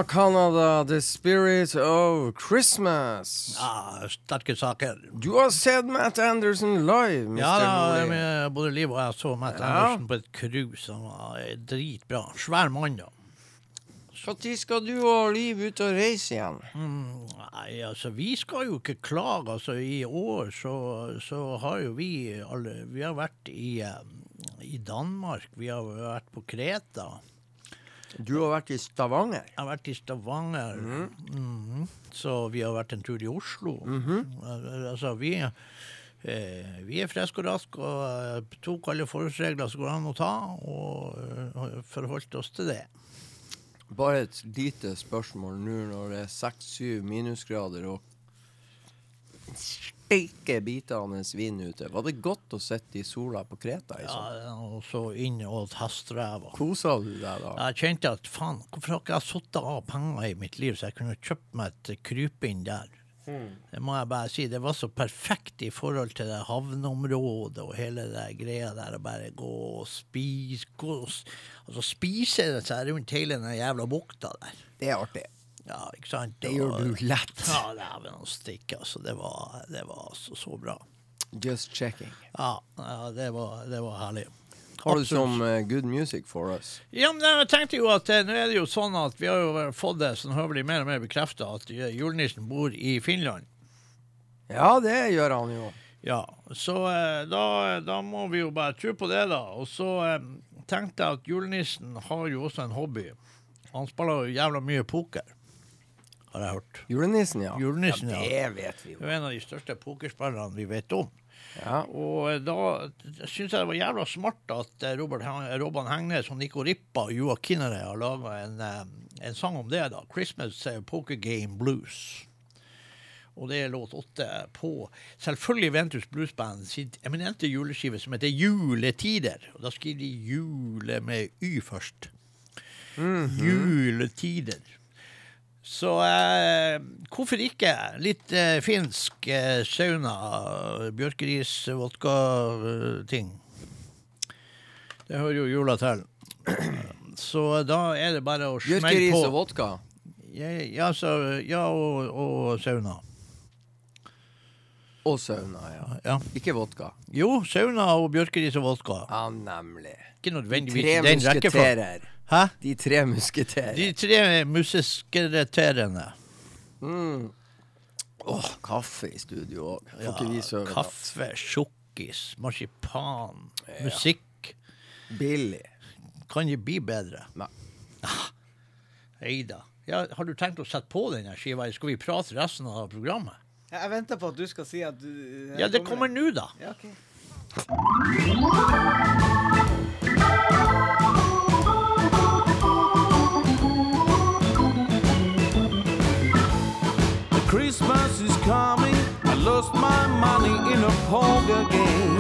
S1: Fra Canada, The Spirit of Christmas.
S2: Ja, sterke saker.
S1: Du har sett Matt Anderson live, Mr.
S2: Ja, da, med både Liv og jeg så Matt
S1: Ja.
S2: Anderson på et cruise. Han var eh, dritbra. Svær mann, da.
S1: Når skal du og Liv ut og reise igjen?
S2: Mm, nei, altså, vi skal jo ikke klage. Altså, i år så, så har jo vi alle Vi har vært i, eh, i Danmark, vi har vært på Kreta.
S1: Du har vært i Stavanger.
S2: Jeg har vært i Stavanger. Mhm. Så vi har vært en tur i Oslo. Al- Altså, vi, eh, vi er friske og raske og tok alle forholdsregler som går an å ta, og eh, forholdt oss til det.
S1: Bare et lite spørsmål nå når det er seks-syv minusgrader og steike bitende vin ute. Var det godt å sitte i sola på Kreta Liksom?
S2: Ja, og så inn og åt hestrever.
S1: Kosa du deg da?
S2: Jeg kjente at faen, hvorfor har ikke jeg satt av penger i mitt liv så jeg kunne kjøpt meg et krypinn der? Det må jeg bare si. Det var så perfekt i forhold til det havneområdet og hele det greia der. Å bare gå og spise gå, og Altså spise seg rundt hele den jævla bukta der.
S1: Det er artig.
S2: Ja, ikke sant?
S1: Det gjør
S2: Og-
S1: du lett.
S2: Ja, dæven stikke. Altså, det var, det var altså så bra.
S1: Just checking.
S2: Ja, ja det, var, det var herlig.
S1: Har du som uh, good music for us?
S2: Ja, men jeg tenkte jo at eh, nå er det jo sånn at vi har jo fått det sånn høvelig mer og mer bekrefta at eh, julenissen bor i Finland.
S1: Ja, det gjør han jo.
S2: Ja, så eh, da, da må vi jo bare tro på det, da. Og så eh, tenkte jeg at julenissen har jo også en hobby. Han spiller jo jævla mye poker, har jeg hørt.
S1: Julenissen, ja.
S2: Julenissen,
S1: ja. Det vet vi
S2: Det er en av de største pokerspillerne vi vet om.
S1: Ja.
S2: Og eh, da syns jeg det var jævla smart at eh, Robert Robban Hengnes og Nico Rippa og Joa Kinnere har laga en, eh, en sang om det. da, 'Christmas Poker Game Blues'. Og det er låt åtte på selvfølgelig Ventus Blues Band sitt eminente juleskive som heter 'Juletider'. Og da skriver de 'jule' med y først. Juletider. Så eh, hvorfor ikke litt eh, finsk eh, sauna, bjørkeris, vodka-ting? det hører jo jula til. [clears throat] Så da er det bare å smelle
S1: Bjørkeris og vodka.
S2: Ja, ja, så, ja og, og sauna.
S1: Og sauna, ja.
S2: Ja.
S1: Ikke vodka.
S2: Jo, sauna og bjørkeris og vodka.
S1: Ja, nemlig.
S2: Ikke nødvendigvis i den
S1: musketerer.
S2: Hæ?
S1: De tre musketerer.
S2: De tre museskereterende.
S1: Mm. Åh, kaffe i studio òg. Ikke sove.
S2: Kaffe, sjokkis, marsipan, musikk.
S1: Billig.
S2: Kan det bli bedre?
S1: Nei.
S2: Hei da. Ja, har du tenkt å sette på denne skiva? Skal vi prate resten av programmet?
S3: Jeg venter på at du skal si at du
S2: Ja, det kommer nå, da.
S3: Ja, ok.
S13: Christmas is coming. I lost my money in a poker game.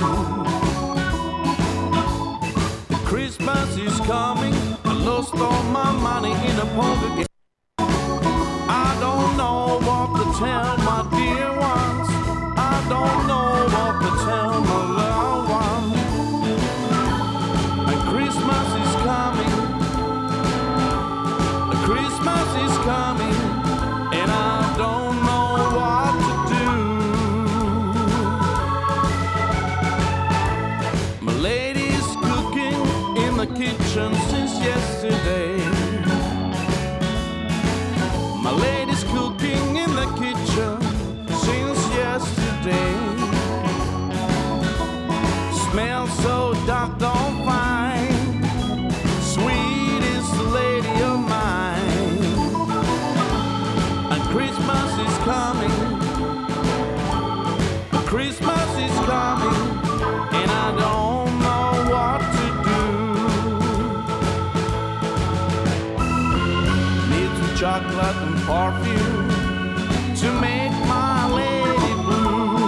S13: The Christmas is coming. I lost all my money in a poker game. Perfume to make my lady blue.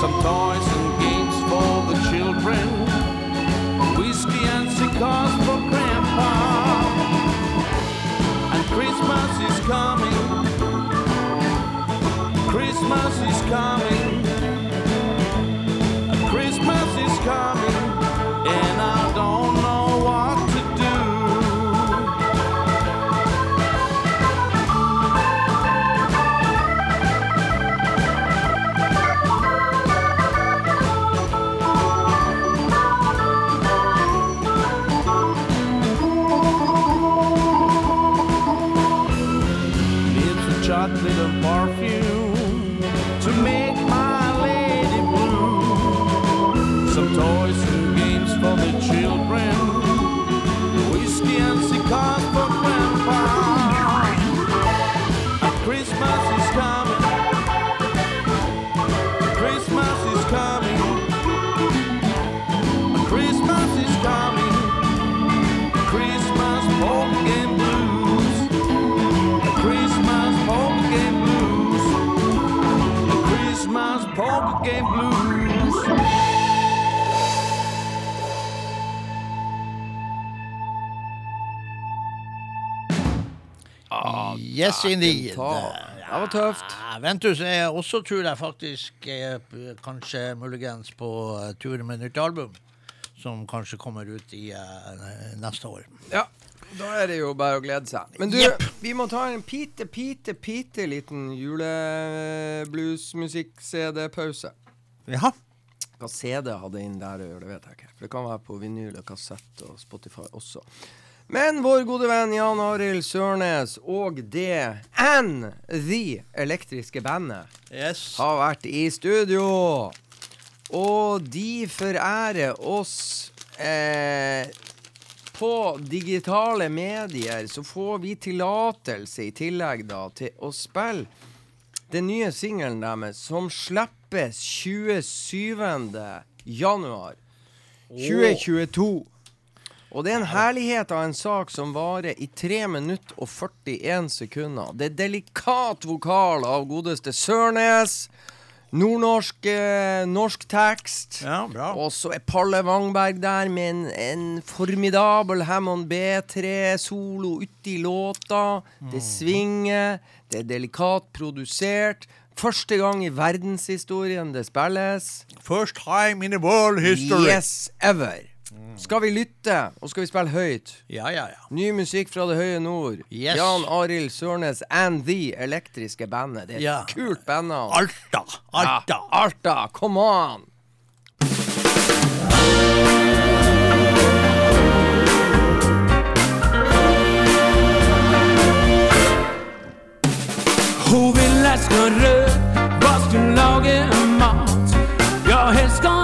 S13: Some toys and games for the children whiskey and cigars for grandpa. And Christmas is coming. Christmas is coming.
S2: Yes, indeed.
S1: Det var tøft.
S2: Ja, Ventus er også, tror jeg faktisk, er kanskje muligens på eh, tur med nytt album. Som kanskje kommer ut i uh, neste år.
S1: Ja, da er det jo bare å glede seg. Men du,
S2: yep.
S1: vi må ta en pite, pite, pite liten julebluesmusikk-CD-pause.
S2: Ja.
S1: Hva CD hadde inn der å gjøre, det vet jeg ikke. For det kan være på vinyl og kassett og Spotify også. Men vår gode venn Jan Arild Sørnes og det and The Elektriske Bandet
S2: Yes.
S1: har vært i studio. Og de forærer oss eh, På digitale medier så får vi tillatelse i tillegg da til å spille den nye singelen deres, som slippes 27. januar 2022. Og det er en herlighet av en sak som varer i 3 minutter og 41 sekunder. Det er delikat vokal av godeste Sørnes. Nordnorsk eh, norsk tekst.
S2: Ja, bra.
S1: Og så er Palle Wangberg der med en, en formidabel Hammond B3-solo uti låta. Det svinger. Det er delikat produsert. Første gang i verdenshistorien det spilles.
S2: First time in the world history.
S1: Yes, ever. Skal vi lytte, og skal vi spille høyt?
S2: Ja, ja, ja.
S1: Ny musikk fra det høye nord.
S2: Yes.
S1: Jan Arild Sørnes and The Elektriske Bandet. Det er et
S2: Ja.
S1: kult bandnavn.
S2: Alta. Alta.
S1: Ja, Alta, come on!
S14: Hun vil jeg skal røre, hva skal lage mat? Ja, helst skal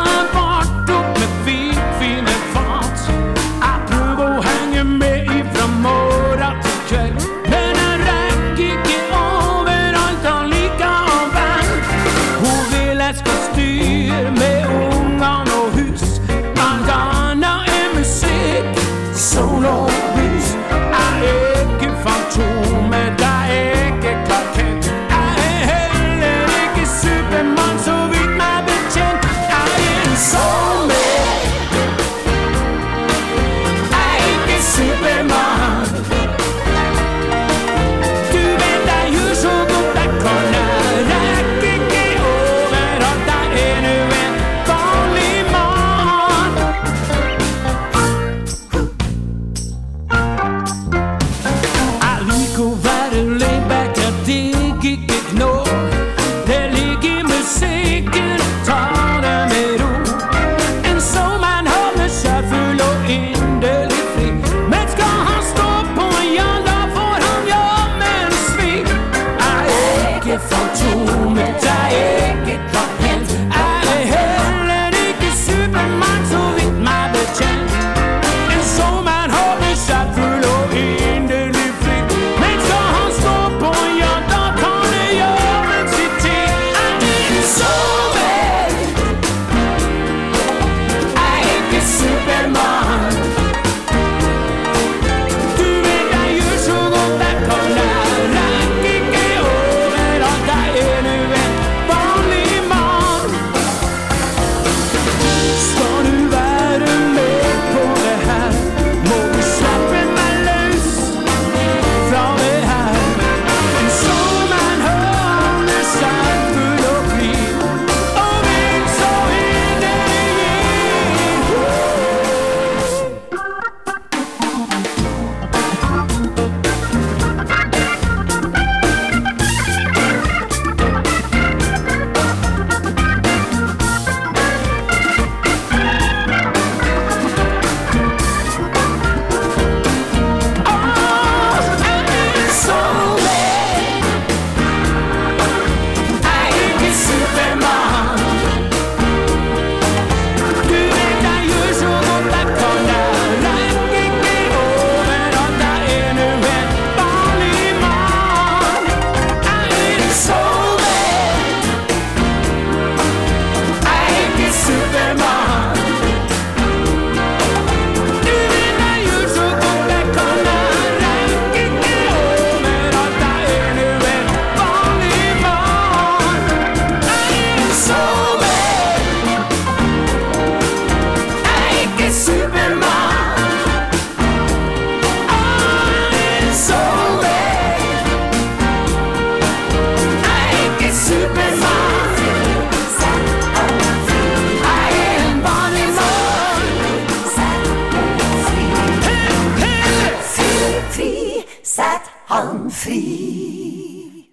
S15: fri.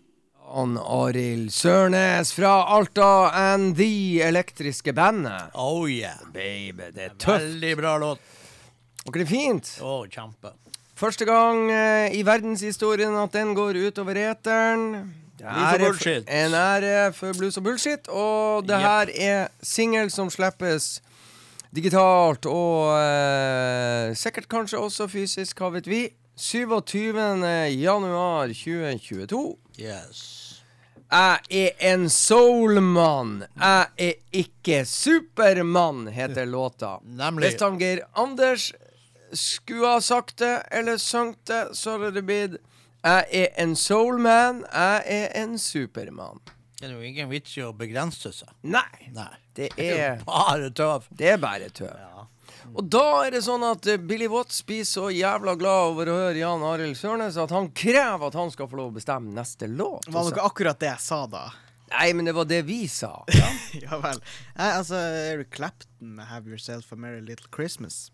S1: Han Arild Sørnes fra Alta and The Elektriske Bandet.
S2: Oh yeah.
S1: Baby, det er tøft.
S2: Veldig bra låt.
S1: Og det er fint.
S2: Å, kjempe.
S1: Første gang eh, i verdenshistorien at den går utover eteren. Det er. En ære for blues og bullshit. Og det her er singel som slippes digitalt og eh, sikkert kanskje også fysisk, hva vet vi. 27. januar 2022.
S2: Yes.
S1: Jeg er en soulmann. Jeg er ikke Supermann, heter [laughs] låta.
S2: Nemlig.
S1: Hvis han Geir Anders skulle ha sagt det, eller sunget det, så hadde det blitt Jeg er en soulman, jeg er en supermann.
S2: Det er jo ingen vits i å begrense seg.
S1: Nei,
S2: Nei.
S1: det
S2: Det er
S1: er,
S2: bare tøv.
S1: det er bare tøv. Og da er det sånn at eh, Billy Watts blir så jævla glad over å høre Jan Arild Sørnes at han krever at han skal få lov å bestemme neste låt.
S3: Var det ikke akkurat det jeg sa da?
S1: Nei, men det var det vi sa.
S3: ja [laughs] vel. Jeg, altså, Eric Clapton med 'Have Yourself a Merry Little Christmas'.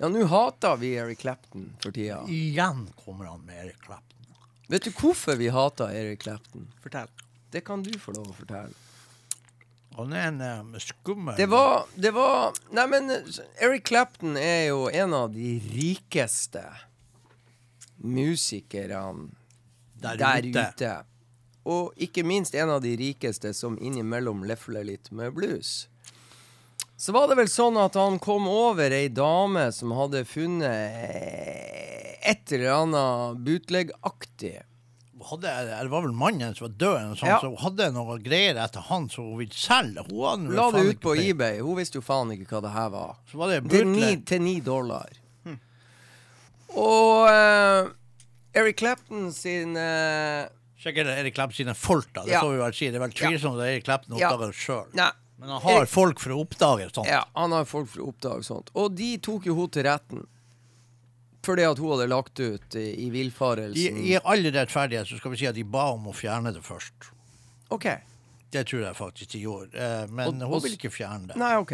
S1: Ja, nå hater vi Eric Clapton for tida.
S2: Igjen kommer han med Eric Clapton.
S1: Vet du hvorfor vi hater Eric Clapton?
S3: Fortell.
S1: Det kan du få lov å fortelle.
S2: Han er en um, skummel
S1: Det var, det var Nei, men Eric Clapton er jo en av de rikeste musikerne
S2: der,
S1: der
S2: ute.
S1: ute. Og ikke minst en av de rikeste som innimellom lefler litt med blues. Så var det vel sånn at han kom over ei dame som hadde funnet et eller annet bootleg-aktig.
S2: Hadde, det var vel mannen som var død, eller sånn,
S1: Ja.
S2: så hun hadde noe greier etter han som hun ville selge. Hun
S1: La det ut på eBay. Hun visste jo faen ikke hva det her var.
S2: Så var det
S1: Til ni, til ni dollar. Og uh, Eric Clapton sin uh,
S2: Sikkert Eric Clapton sine folk, da. Det
S1: Ja.
S2: får vi vel si. Det er vel tvilsomt at Eric Clapton oppdager det sjøl. Men han har
S1: Erik-
S2: folk for å oppdage sånt.
S1: Ja, han har folk for å oppdage sånt. Og de tok jo henne til retten. Fordi at hun hadde lagt ut i, i
S2: I,
S1: villfarelsen.
S2: I all rettferdighet så skal vi si at de ba om å fjerne det først.
S1: OK.
S2: Det tror jeg faktisk de gjorde. Eh, men
S1: Og-
S2: hun vil ikke fjerne det.
S1: Nei, OK.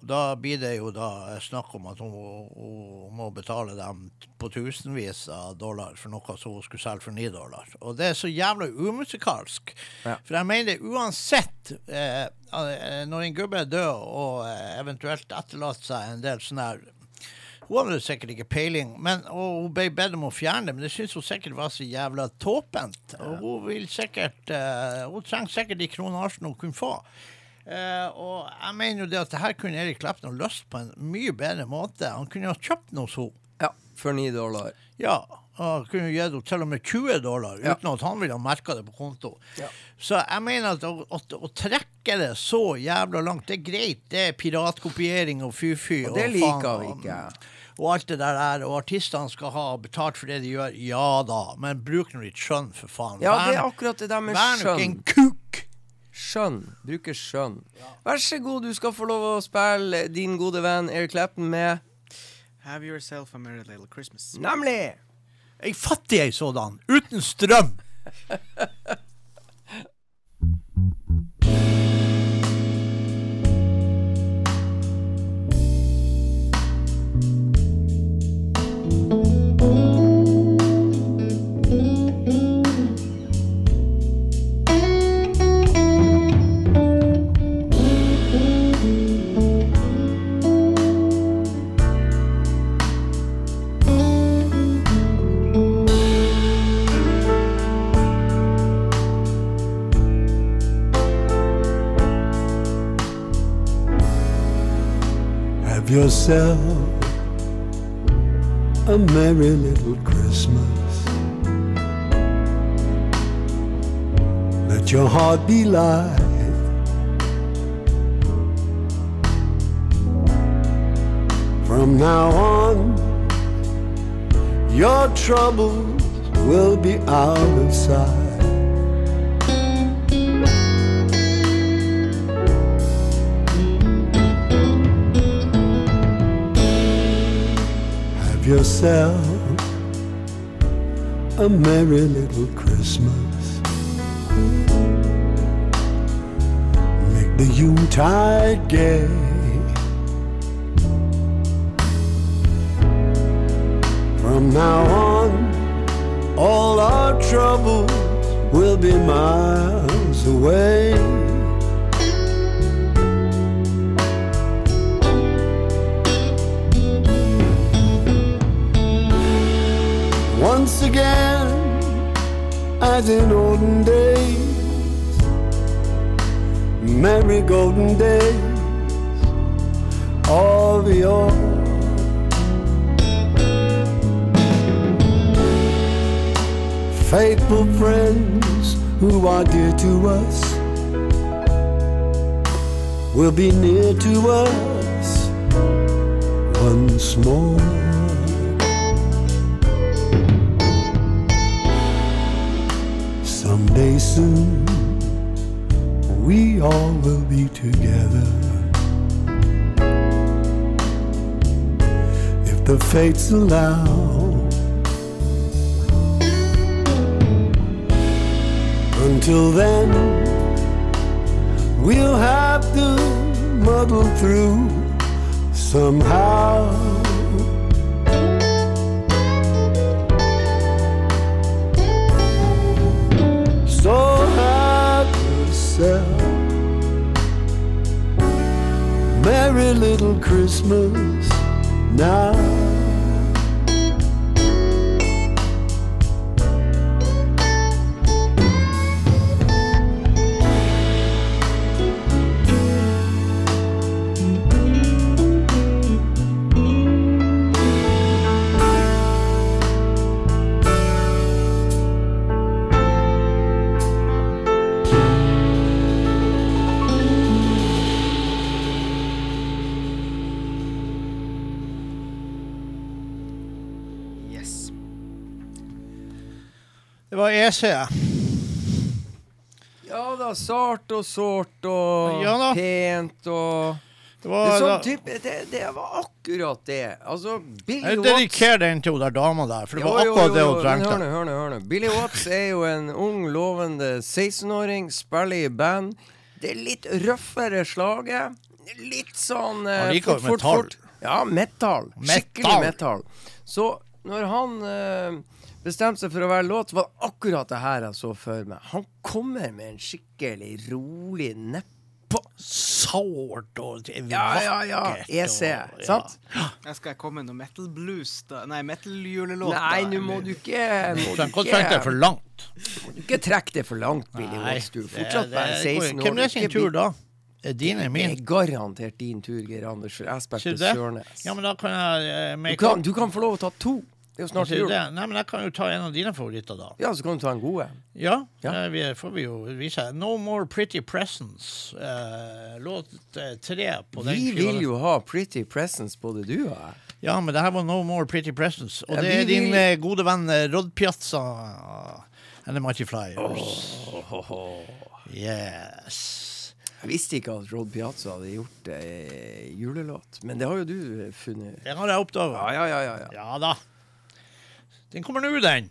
S2: Og da blir det jo da snakk om at hun, hun må betale dem på tusenvis av dollar for noe som hun skulle selge for ni dollar. Og det er så jævla umusikalsk.
S1: Ja.
S2: For jeg mener uansett eh, eh, Når en gubbe er død og eh, eventuelt etterlater seg en del sånn her hun hadde sikkert ikke peiling, men, og hun ble bedt om å fjerne det, men det syntes hun sikkert var så jævla tåpent. Og hun vil sikkert uh, Hun trenger sikkert de kronasjene hun kunne få. Uh, og jeg mener jo det at det her kunne Erik Clapton ha løst på en mye bedre måte. Han kunne ha kjøpt noe hos henne.
S1: Ja, for ni dollar.
S2: Ja, og han kunne gitt henne til og med 20 dollar
S1: Ja.
S2: uten at han ville ha merka det på konto.
S1: Ja.
S2: Så jeg mener at å, at å trekke det så jævla langt, det er greit. Det er piratkopiering og fy-fy.
S1: Og det liker vi
S2: og-
S1: ikke.
S2: Og alt det der der, og artistene skal ha betalt for det de gjør. Ja da, men bruk nå litt skjønn, for faen.
S1: Ja, det er akkurat det der med skjønn.
S2: Vær nå ikke en kuk!
S1: Skjønn. Bruker skjønn. Vær så god, du skal få lov å spille din gode venn Eric Clapton med
S3: Have Yourself a Merry Little Christmas.
S1: Nemlig!
S2: Ei fattig ei sådan, uten strøm. [laughs]
S16: yourself a merry little Christmas. Let your heart be light. From now on, your troubles will be out of sight. Yourself a merry little Christmas. Make the Yuletide gay. From now on, all our troubles will be miles away. Again, as in olden days, merry golden days of yore. Faithful friends who are dear to us will be near to us once more. Someday soon, we all will be together. If the fates allow. Until then, we'll have to muddle through somehow. Merry little Christmas now.
S2: Det E
S1: Ja da, sart og sårt og
S2: Ja
S1: pent og
S2: Det var,
S1: det, sånn type, det, det var akkurat det. Altså, Billy Watts
S2: dedikerer den til hun dama der, for det
S1: Jo,
S2: var
S1: jo,
S2: akkurat det hun
S1: jo,
S2: trengte.
S1: Hør nå, hør nå, hør nå. Billy Watts er jo en ung, lovende 16-åring. Spiller i band. Det er litt røffere slaget. Litt sånn eh,
S2: Han liker jo metall.
S1: Ja, metal. Skikkelig
S2: Metal.
S1: metal. Så når han eh, bestemte seg for å være låt, var akkurat det her jeg så for meg. Han kommer med en skikkelig rolig neppe.
S2: Sårt og
S1: Ja, ja, ja. EC,
S2: og-
S1: sant?
S3: Jeg skal komme med noe metal blues, da. Nei, metal-julelåt.
S1: Nei, nå må du ikke må du
S2: trekke det for langt.
S1: Ikke trekk det for langt, Billy Watts. Du er fortsatt bare 16 år.
S2: Hvem er sin tur da? Er din er min.
S1: Det er garantert din tur, Geir Anders, for jeg spilte? Sørnes.
S2: Ja, men da kan jeg eh,
S1: Du kan, du kan få lov å ta to. Det er jo snart jul.
S2: det? Nei, men jeg kan jo ta en av dine favoritter, da.
S1: Ja, så kan du ta en god en.
S2: Ja,
S1: Ja.
S2: eh, vi får vi jo vise. No More Pretty Presents. eh, låt eh, tre på den
S1: Vi vil jo ha Pretty Presents, både du og jeg.
S2: Ja, men det her var No More Pretty Presents. Og
S1: Ja,
S2: det
S1: vi
S2: er din
S1: vil-
S2: eh, gode venn eh, Rod Piazza and the Mighty Flyers. Yes.
S1: Jeg visste ikke at Rod Piazza hadde gjort eh, julelåt, men det har jo du eh, funnet.
S2: Det har jeg oppdaga.
S1: Ja, ja, ja, ja, ja.
S2: Ja da. Den kommer nå, den.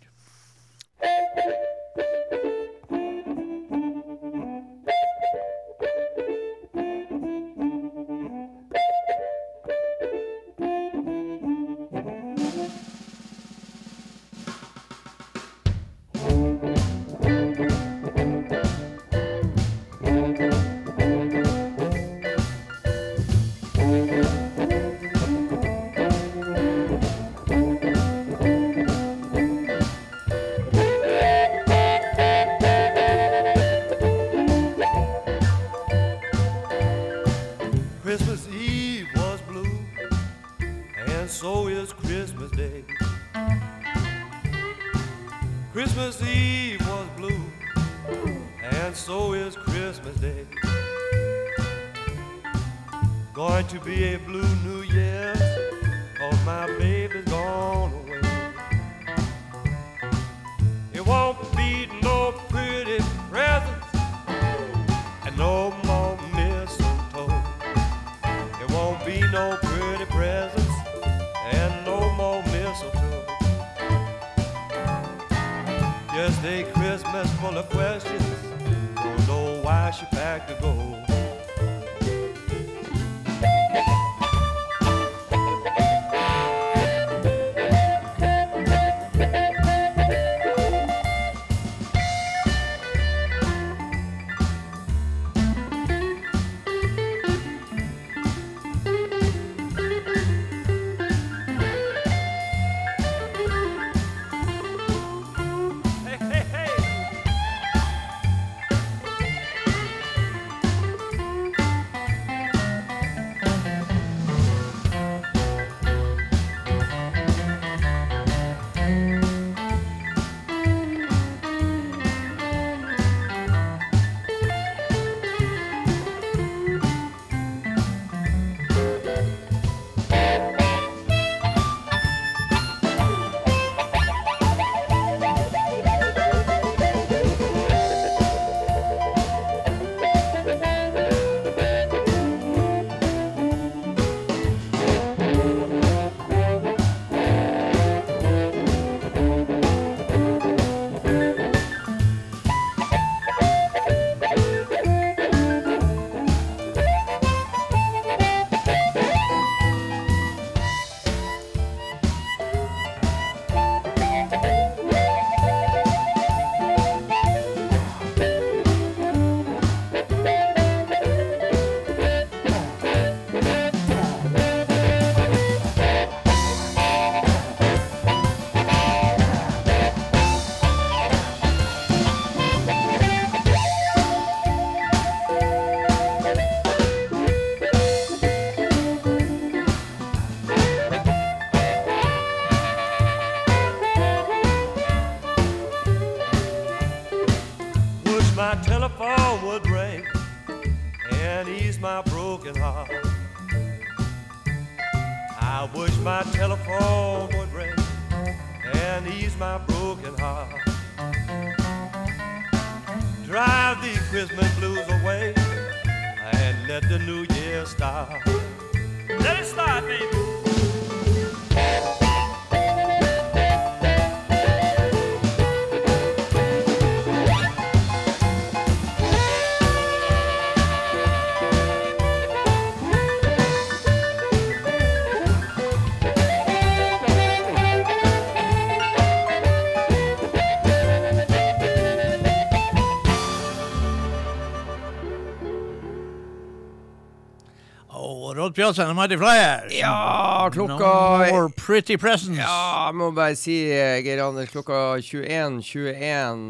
S2: Rod Pjatsen Mighty Flyers.
S1: Ja, klokka
S2: No more pretty presents.
S1: Ja, jeg må bare si, eh, Geir Anders, klokka 21.21 21,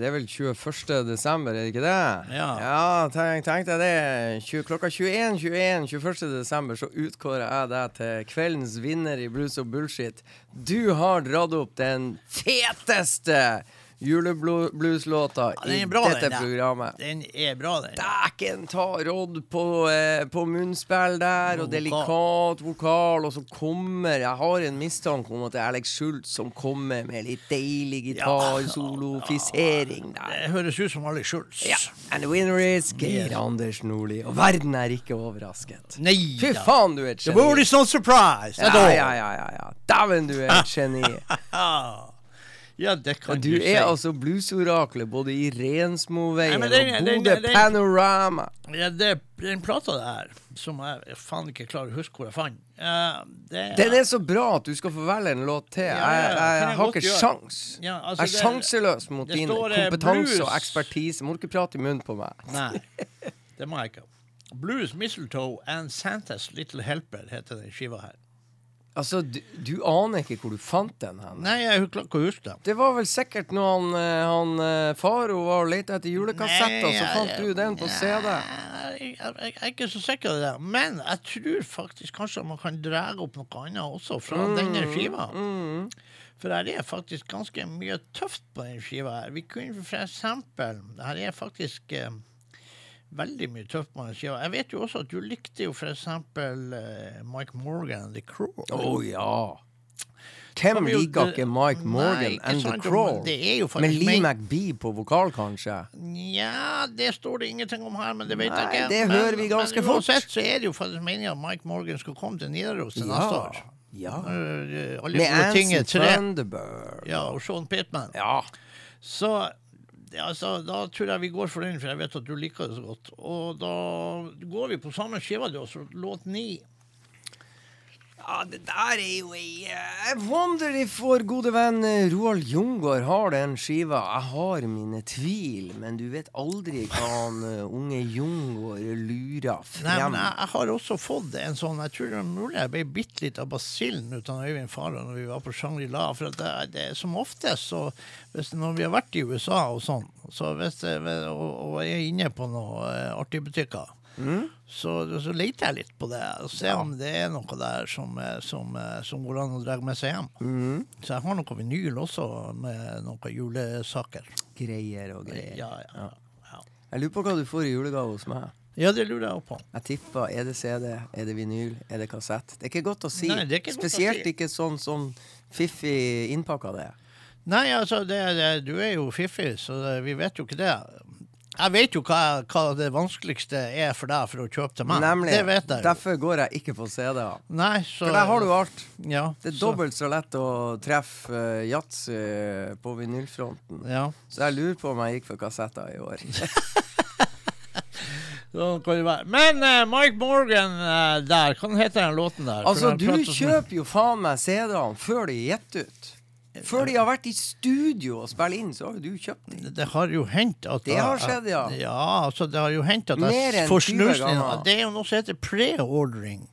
S1: Det er vel 21. desember, er det ikke det?
S2: Ja.
S1: tenk, tenk deg det. 20, klokka 21.21 21. desember så utkårer jeg deg til kveldens vinner i Blues og bullshit. Du har dratt opp den feteste juleblueslåta
S2: Ja,
S1: i
S2: bra,
S1: dette
S2: den
S1: programmet.
S2: Den er bra, den.
S1: Dæken ta råd på, eh, på munnspill der, og
S2: Og
S1: delikat vokal, og så kommer Jeg har en mistanke om at det er Alex Schultz som kommer med litt deilig gitarsolofisering der.
S2: Det høres ut som Alex Schultz.
S1: Ja. And the winner is Geir Anders Nordli. Og verden er ikke overrasket.
S2: Nei
S1: Fy faen, du er et
S2: The world is not surprised at
S1: Ja, ja, ja, ja, ja. Dæven, du er et geni. [laughs]
S2: Ja, det kan
S1: Du
S2: du,
S1: er
S2: si.
S1: altså bluesoraklet både i Rensmoveien og Bodø Panorama.
S2: Ja, det, den plata der, som jeg faen ikke klarer å huske hvor jeg fant uh, det,
S1: Den er så bra at du skal få velge en låt til.
S2: Ja, ja,
S1: jeg,
S2: jeg, jeg
S1: har ikke
S2: gjøre.
S1: sjans.
S2: Ja, altså,
S1: jeg er sjanseløs mot din
S2: står, eh,
S1: kompetanse
S2: blues.
S1: og ekspertise. Må ikke prate i munnen på meg.
S2: Nei, det må jeg ikke. Blues, Mistletoe and Santa's Little Helper heter den skiva her.
S1: Altså, du, du aner ikke hvor du fant den hen.
S2: Nei, jeg klarer ikke å huske det.
S1: Det var vel sikkert når han, eh, han eh, Faro var og lette etter julekassetter, så fant du den på CD.
S2: Jeg, jeg, er ikke så sikker på det, men jeg tror faktisk kanskje man kan dra opp noe annet også fra
S1: Mm,
S2: denne skiva. For her er faktisk ganske mye tøft på den skiva her. Vi kunne for eksempel Her er faktisk eh, veldig mye tøft på den skiva. Jeg vet jo også at du likte jo for eksempel eh, Mike Morgan and The Crow.
S1: Å ja. Hvem liker ikke Mike
S2: Nei,
S1: Morgan
S2: ikke
S1: and The Crawl?
S2: men
S1: Lee McBee på vokal, kanskje?
S2: Nja, det står det ingenting om her, men det vet
S1: Nei,
S2: jeg ikke.
S1: det
S2: men,
S1: hører vi ganske
S2: men
S1: fort.
S2: uansett så er det jo faktisk meningen at Mike Morgan skal komme til Nidaros til neste år.
S1: Ja.
S2: Uh,
S1: Med Anson. Thunderbird.
S2: Ja, og Sean Pittman.
S1: Ja.
S2: Så ja, altså, da tror jeg vi går for den, for jeg vet at du liker det så godt. Og da går vi på samme skiva, du, altså låt ni.
S1: Ja, det der er jo ei eh, Jeg wonder if vår gode venn eh, Roald Jungård har den skiva. Jeg har mine tvil, men du vet aldri hva han eh, unge Jungård lurer frem.
S2: Nei, men jeg, jeg har også fått en sånn Jeg tror det er mulig jeg ble bitt litt av basillen ut av Øyvind Farah når vi var på Shangri-La. For det, det er som oftest så hvis, Når vi har vært i USA og sånn, så hvis og, og er inne på noen artige butikker, så, så leter jeg litt på det og ser om det er noe der som, eh, som, eh, som går an å dra med seg hjem. Så jeg har noe vinyl også med noen julesaker.
S1: Greier og greier.
S2: Ja, ja. ja.
S1: Jeg lurer på hva du får i julegave hos meg.
S2: Ja, det lurer jeg også på.
S1: Jeg tipper er det CD, er det vinyl, er det kassett? Det er ikke godt å si.
S2: Nei, ikke godt å
S1: Spesielt
S2: si.
S1: ikke sånn sånn fiffig innpakka det.
S2: Nei, altså, det, det, du er jo fiffig, så vi vet jo ikke det. Jeg vet jo hva, hva det vanskeligste er for deg for å kjøpe til meg.
S1: Nemlig.
S2: Det vet jeg.
S1: Derfor går jeg ikke på CD-er. For der har du alt.
S2: Ja,
S1: Det er
S2: så-
S1: dobbelt så lett å treffe uh, yatzy på vinylfronten.
S2: Ja.
S1: Så jeg lurer på om jeg gikk for kassetter i år. [laughs]
S2: Sånn kan det være. Men uh, Mike Morgan uh, der, hva heter den låten der?
S1: altså, du kjøper jo faen meg CD-ene før de er gitt ut. Før de har vært i studio og spilt inn, så har jo du kjøpt dem.
S2: Det har jo hendt at
S1: Det har skjedd, ja.
S2: Ja, altså, det har jo hendt at
S1: Mer
S2: jeg får
S1: 20
S2: snusning. Det er jo noe som heter pre-ordering.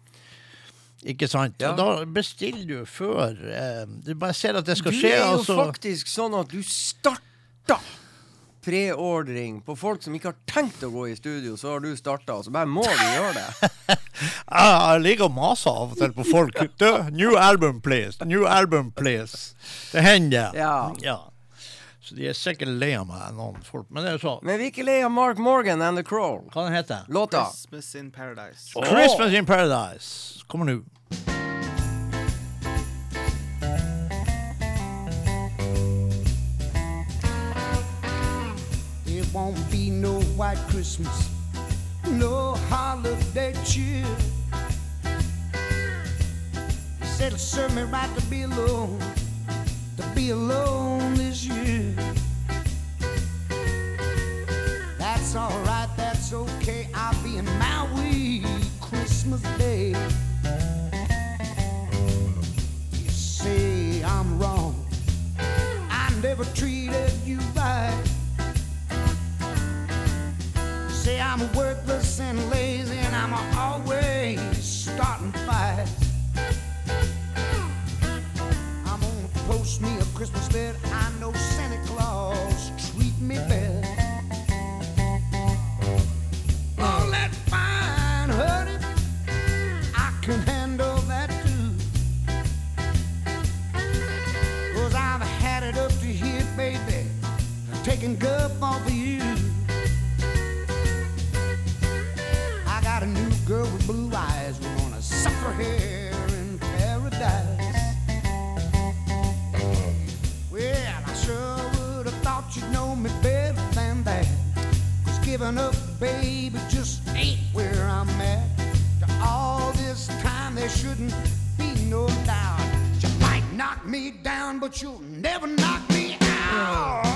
S2: Ikke sant?
S1: Ja.
S2: Og da bestiller du før eh, Du bare ser at det skal
S1: Du
S2: skje.
S1: er jo
S2: altså.
S1: faktisk sånn at du starter preordring på folk som ikke har tenkt å gå i studio, så har du starta, og så bare må du gjøre det. [laughs]
S2: Jeg, ligger og maser av og til på folk. Du, new album, please. New album, please. Det hender.
S1: Ja.
S2: ja. Så de er sikkert lei av meg, noen folk. Men det er jo sånn.
S1: Men vi er ikke lei av Mark Morgan and The Crawl.
S2: Hva den heter
S1: Låta.
S3: Christmas in Paradise.
S2: Christmas in Paradise. Kommer nå.
S15: Won't be no white Christmas, no holiday cheer. He said it'll serve me right to be alone, to be alone this year. That's alright, that's okay. I'll be in Maui Christmas Day. You say I'm wrong, I never treated you right. Say I'm worthless and lazy and I'm always starting fights. I'm gonna post me a Christmas letter. I know blue eyes. We're gonna suffer here in paradise. Well, I sure would have thought you'd know me better than that. Cause giving up, baby, just ain't where I'm at. To all this time, there shouldn't be no doubt. You might knock me down, but you'll never knock me out.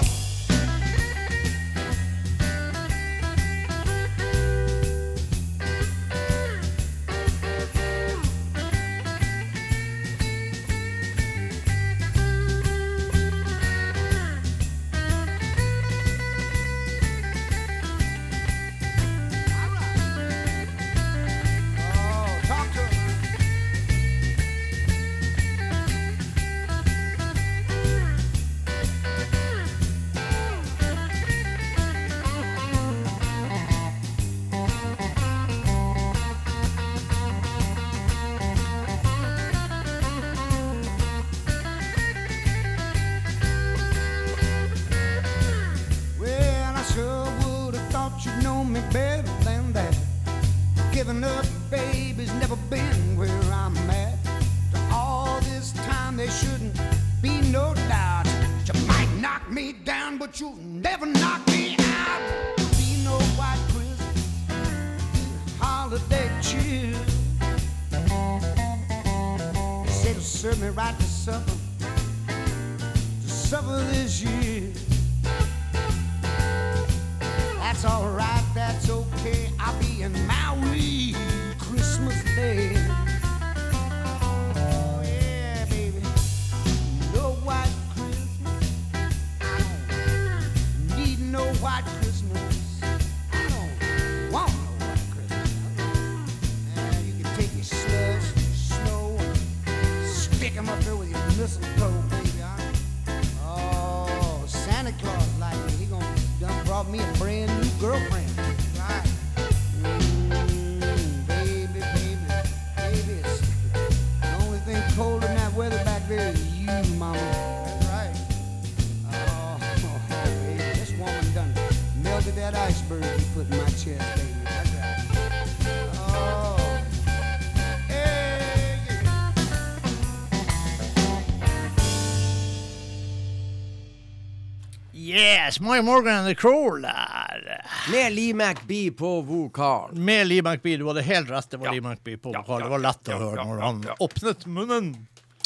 S2: Yes, My Morgan and the Crawl der.
S1: Med Lee McBee på vokal.
S2: Med Lee McBee. Du hadde helt rett, det var Lee McBee på vokal. Det var lett å høre når han åpnet munnen.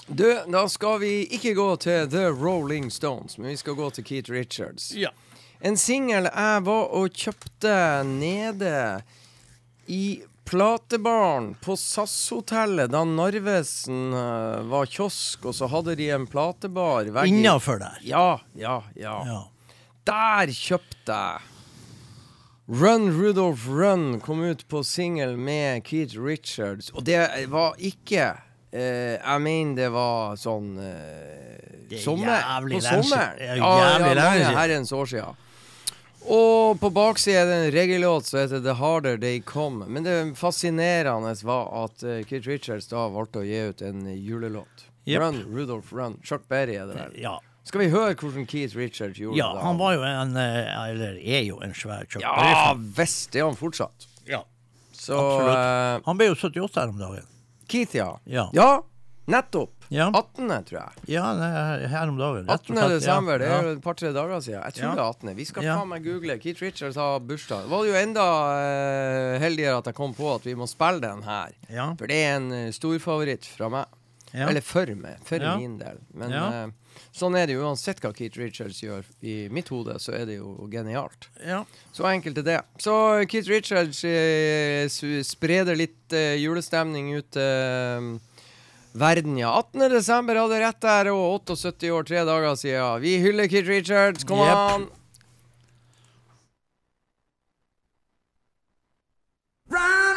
S1: Du, da skal vi ikke gå til The Rolling Stones, men vi skal gå til Keith Richards.
S2: Ja.
S1: En singel jeg var og kjøpte nede i platebaren på SAS-hotellet da Narvesen eh, var kiosk, og så hadde de en platebar.
S2: Innafor der.
S1: Ja, ja, ja.
S2: Ja.
S1: Der kjøpte jeg Run Rudolph Run kom ut på singel med Keith Richards, og det var ikke Uh, Jeg mener det var sånn
S2: er
S1: sommer. på sommeren.
S2: er
S1: Ja, ja, mange herrens år siden. Og på baksida er det en reggae-låt som heter The Harder They Come. Men det fascinerende var at uh, Keith Richards da valgte å gi ut en julelåt.
S2: Yep.
S1: Run, Rudolph Run. Chuck Berry er det der.
S2: Ja.
S1: Skal vi høre hvordan Keith Richards gjorde
S2: Ja,
S1: det?
S2: han var jo en eh, Eller er jo en svær Chuck
S1: Ja visst er han fortsatt.
S2: Ja,
S1: Så
S2: absolutt.
S1: eh,
S2: Han ble jo 78 her om dagen.
S1: Keith, ja.
S2: Ja.
S1: nettopp.
S2: Ja.
S1: 18., tror jeg.
S2: Ja, det er her om dagen.
S1: 18.
S2: og slett, ja.
S1: desember, det er jo et par-tre dager siden. Jeg tror
S2: Ja.
S1: det er 18. Vi skal
S2: Ja.
S1: faen meg google. Keith Richards har bursdag. Det var jo enda eh, heldigere at jeg kom på at vi må spille den her.
S2: Ja.
S1: For det er en uh, storfavoritt fra meg.
S2: Ja.
S1: Eller for meg. For
S2: Ja.
S1: min del. Men
S2: Ja.
S1: Eh, sånn er det jo uansett hva Keith Richards gjør. I mitt hode så er det jo genialt.
S2: Ja.
S1: Så enkelt er det. Så Keith Richards eh, spreder litt eh, julestemning ut til verden, ja. 18. desember hadde rett der, og 78 år, tre dager siden. Vi hyller Keith Richards. Kom
S2: yep.
S1: an!
S15: Run,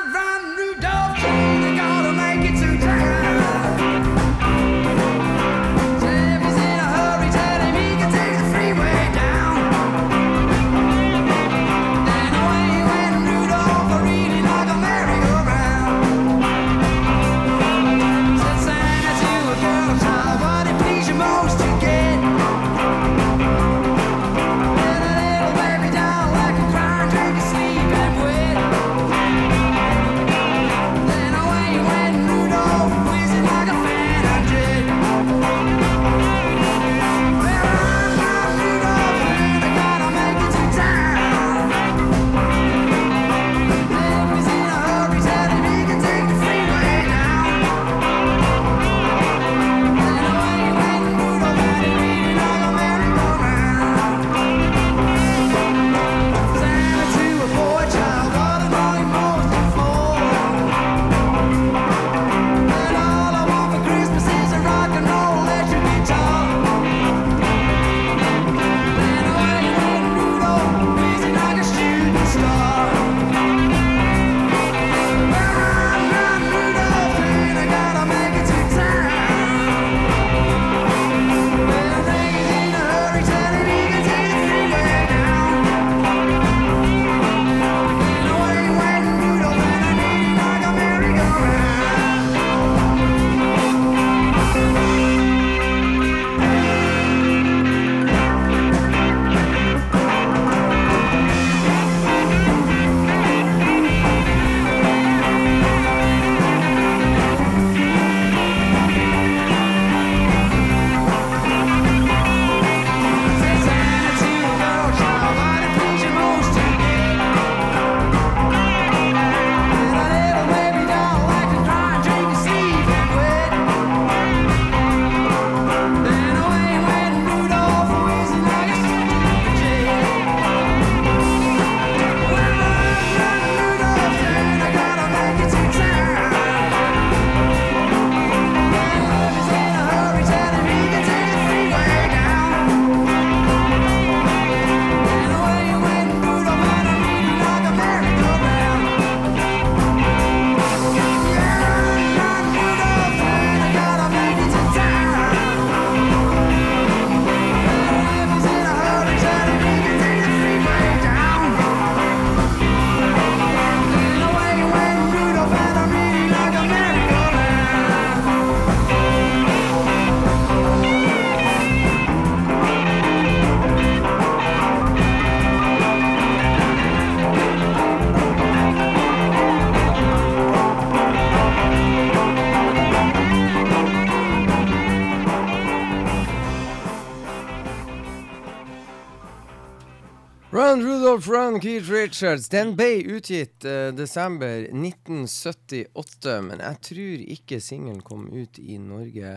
S15: Run,
S1: Keith Richards. Den ble utgitt uh, desember 1978, men jeg tror ikke singelen kom ut i Norge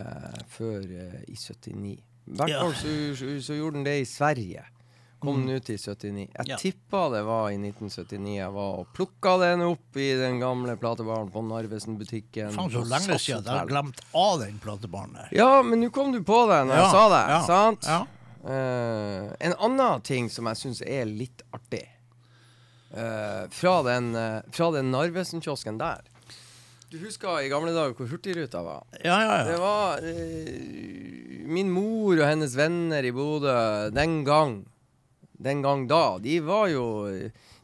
S1: før uh, i 79. I hvert
S2: Ja.
S1: fall så, så, gjorde den det i Sverige. Kom
S2: Mm.
S1: den ut i 79. Jeg
S2: Ja.
S1: tippa det var i 1979 jeg var og plukka den opp i den gamle platebaren på Narvesen-butikken.
S2: Faen, så lenge siden jeg har glemt av den platebaren der.
S1: Ja, men nå kom du på det når jeg sa det,
S2: ja,
S1: sant?
S2: ja.
S1: Eh, en annen ting som jeg syns er litt artig, uh, fra den, uh, fra den Narvesen-kiosken der Du husker i gamle dager hvor Hurtigruta var?
S2: Ja, ja, ja.
S1: Det var uh, min mor og hennes venner i Bodø den gang. Den gang da. De var jo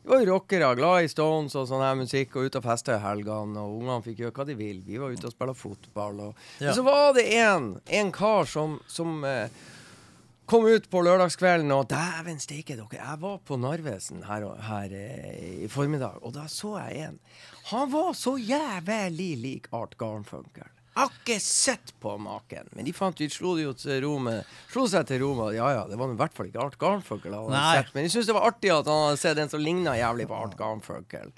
S1: de var jo rockere, glad i Stones og sånn her musikk, og ute og festa i helgene. Og ungene fikk gjøre hva de vil. Vi var ute og spilte fotball. Og.
S2: Ja.
S1: Men så var det en, en kar som, som eh, kom ut på lørdagskvelden, og dæven steike dere, jeg var på Narvesen her, og- her eh, i formiddag, og da så jeg en. Han var så jævlig lik Art Garnfunkel. Har ikke sett på maken. Men de fant ut, slo, slo seg til ro med Ja ja, det var i hvert fall ikke Art Garnfunkel. Men jeg syns det var artig at han hadde sett en som ligna jævlig på Art Garfunkel.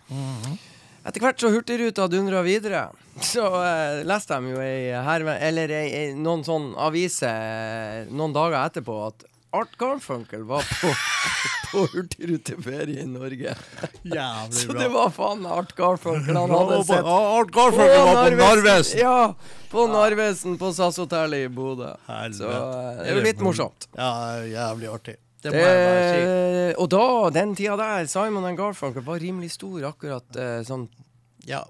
S1: Etter hvert så Hurtigruta dundra videre. Så eh, leste de jo ei her, Eller ei, ei, noen sånn aviser eh, noen dager etterpå at Art Garfunkel var på, [laughs] på hurtigruteferie i Norge.
S2: Jævlig
S1: Så
S2: bra.
S1: det var faen Art Garfunkel han hadde
S2: på-
S1: sett.
S2: Art Garfunkel var på Narvesen.
S1: Ja, på Narvesen på SAS-hotellet i Bodø. Så eh, det er jo litt morsomt.
S2: Ja, jævlig artig. Det må jeg bare si.
S1: Eh, og da, den tida der, Simon and Garfunkel var rimelig stor akkurat eh, sånn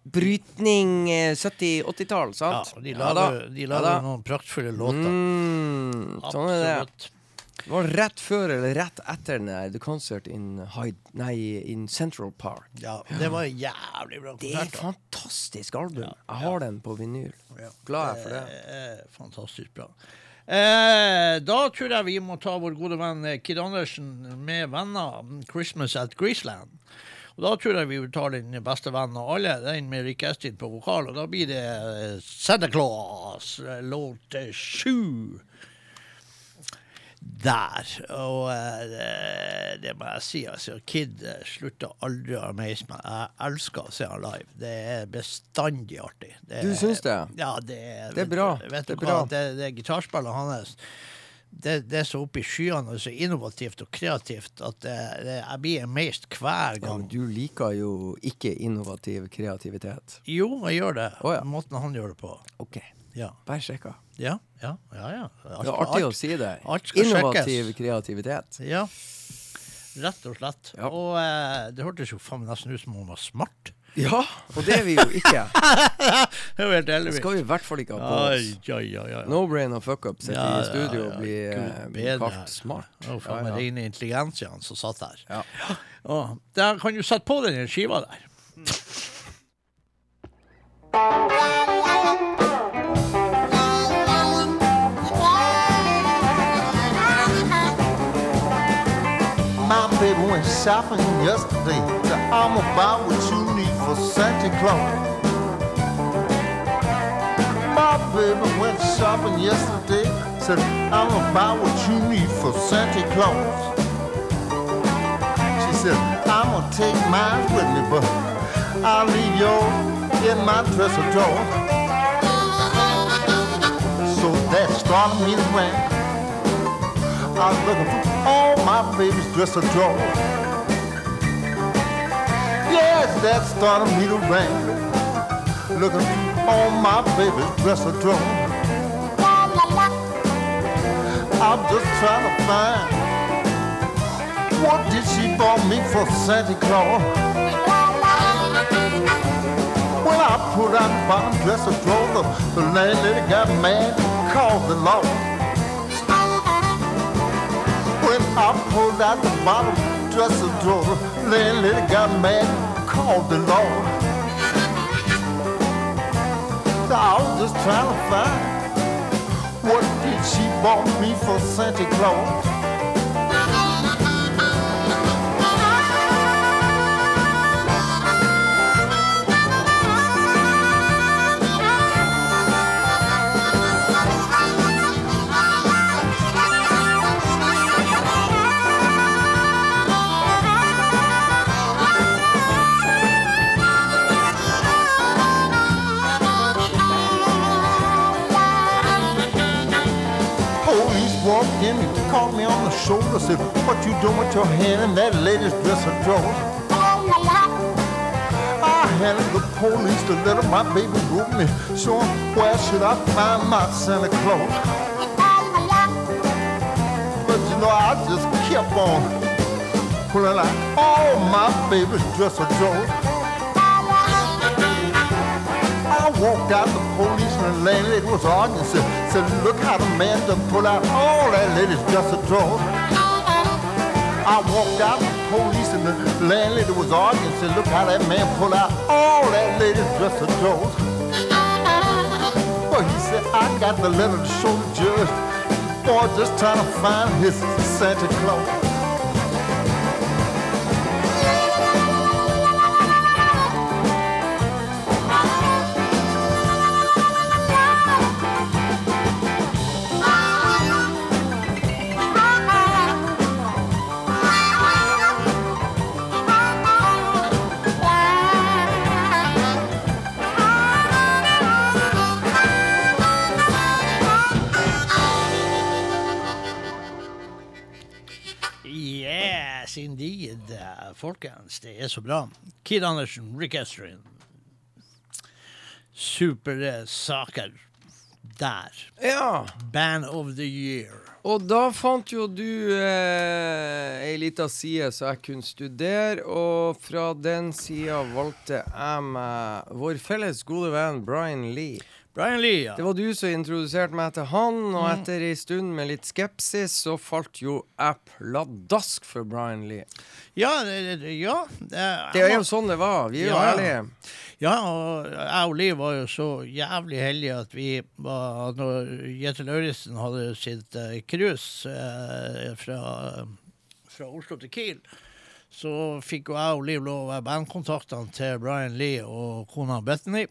S1: Brytning eh, 70-80-tall, sant?
S2: Ja, de lager,
S1: ja,
S2: de
S1: Ja
S2: lager
S1: ja,
S2: noen praktfulle låter.
S1: Mm, sånn er det. Var rett før eller rett etter den der The Concert in, Hyde, nei, in Central Park.
S2: Ja, det var en jævlig bra
S1: Det er et fantastisk album. Jeg har den på vinyl. Glad jeg for det.
S2: Det er fantastisk bra. Eh, da tror jeg vi må ta vår gode venn eh, Kid Andersen med venner, 'Christmas at Greaseland'. Og Da tror jeg vi tar den beste vennen av alle, den med Rick Estin på vokal. Og da blir det eh, Santa Claus, eh, låt sju. Der. Og uh, det, det må jeg si, altså. Kid eh, slutter aldri å amaze meg. Jeg elsker å se han live. Det er bestandig artig. Det
S1: Du
S2: er-
S1: syns det?
S2: Ja, det er
S1: Det er bra.
S2: Vet
S1: Det
S2: du
S1: er bra.
S2: Det, det gitarspillet hans det, det er så oppe i skyene og så innovativt og kreativt at det, det, jeg blir amazed hver gang.
S1: Ja, du liker jo ikke innovativ kreativitet.
S2: Jo, jeg gjør det.
S1: Oh, ja.
S2: Måten han gjør det på.
S1: OK.
S2: Ja.
S1: Bare sjekka.
S2: Ja, ja, ja. ja. Alt-
S1: Det er artig å si det. Innovativ
S2: sjekkes.
S1: kreativitet.
S2: Ja. Rett og slett. Og eh, det hørtes jo faen nesten ut som om hun var smart.
S1: Ja, og det er vi jo ikke. [laughs]
S2: Det er
S1: Det skal vi i hvert fall ikke ha på oss.
S2: Ja, ja, ja,
S1: No brain og fuck up sitter
S2: Ja,
S1: i studio
S2: ja,
S1: og blir eh, kalt smart.
S2: Var faen
S1: Ja, ja.
S2: rene intelligensiaen som satt der.
S1: Ja.
S2: Og der kan du sette på den skiva der.
S17: Shopping yesterday. Said, I'm about what you need for Santa Claus. My baby went shopping yesterday. Said, I'm about what you need for Santa Claus. She said, I'm gonna take mine with me, but I'll leave yours in my dresser drawer. So that started me to rain. I was looking for all my baby's dresser drawers. Yes, that started me to rain. Looking all my baby's dresser drawer. I'm just trying to find what did she bought me for Santa Claus. When I put out the bottom dresser drawer, the, the landlady got mad, called the law. When I pulled out the bottom dresser drawer, landlady got mad, called the law. So I was just trying to find what did she bought me for Santa Claus. You your hand in that lady's dresser drawer? I handed the police the letter my baby wrote me, showing where should I find my Santa Claus. But you know, I just kept on pulling out all my baby's dresser drawers. I walked out the police and the landlady was arguing. Said, said look how the man done pull out all that lady's dresser drawers. I walked out the police and the landlady was arguing. Said, look how that man pulled out all that lady's dresser drawers. Well, he said, I got the letter to show the judge. boy just trying to find his Santa Claus.
S2: Folkens. Det er så bra. Kid Andersen, Rick Estrin. Supre saker der.
S1: Ja.
S2: Band of the year.
S1: Og da fant jo du eh, ei lita side så jeg kunne studere, og fra den sida valgte jeg meg vår felles gode venn Brian Lee.
S2: Brian Lee, ja.
S1: Det var du som introduserte meg til han, og
S2: Mm.
S1: etter ei stund med litt skepsis, så falt jo jeg pladask for Brian Lee.
S2: Ja, ja.
S1: Det er jo sånn det var. Vi er jo
S2: Ja.
S1: ærlige.
S2: Ja, og jeg og Liv var jo så jævlig heldige at vi var Når Jette Lauritzen hadde sitt uh, cruise eh, fra, fra Oslo til Kiel, så fikk jo jeg og Liv lov å være bandkontaktene til Brian Lee og kona Bethany.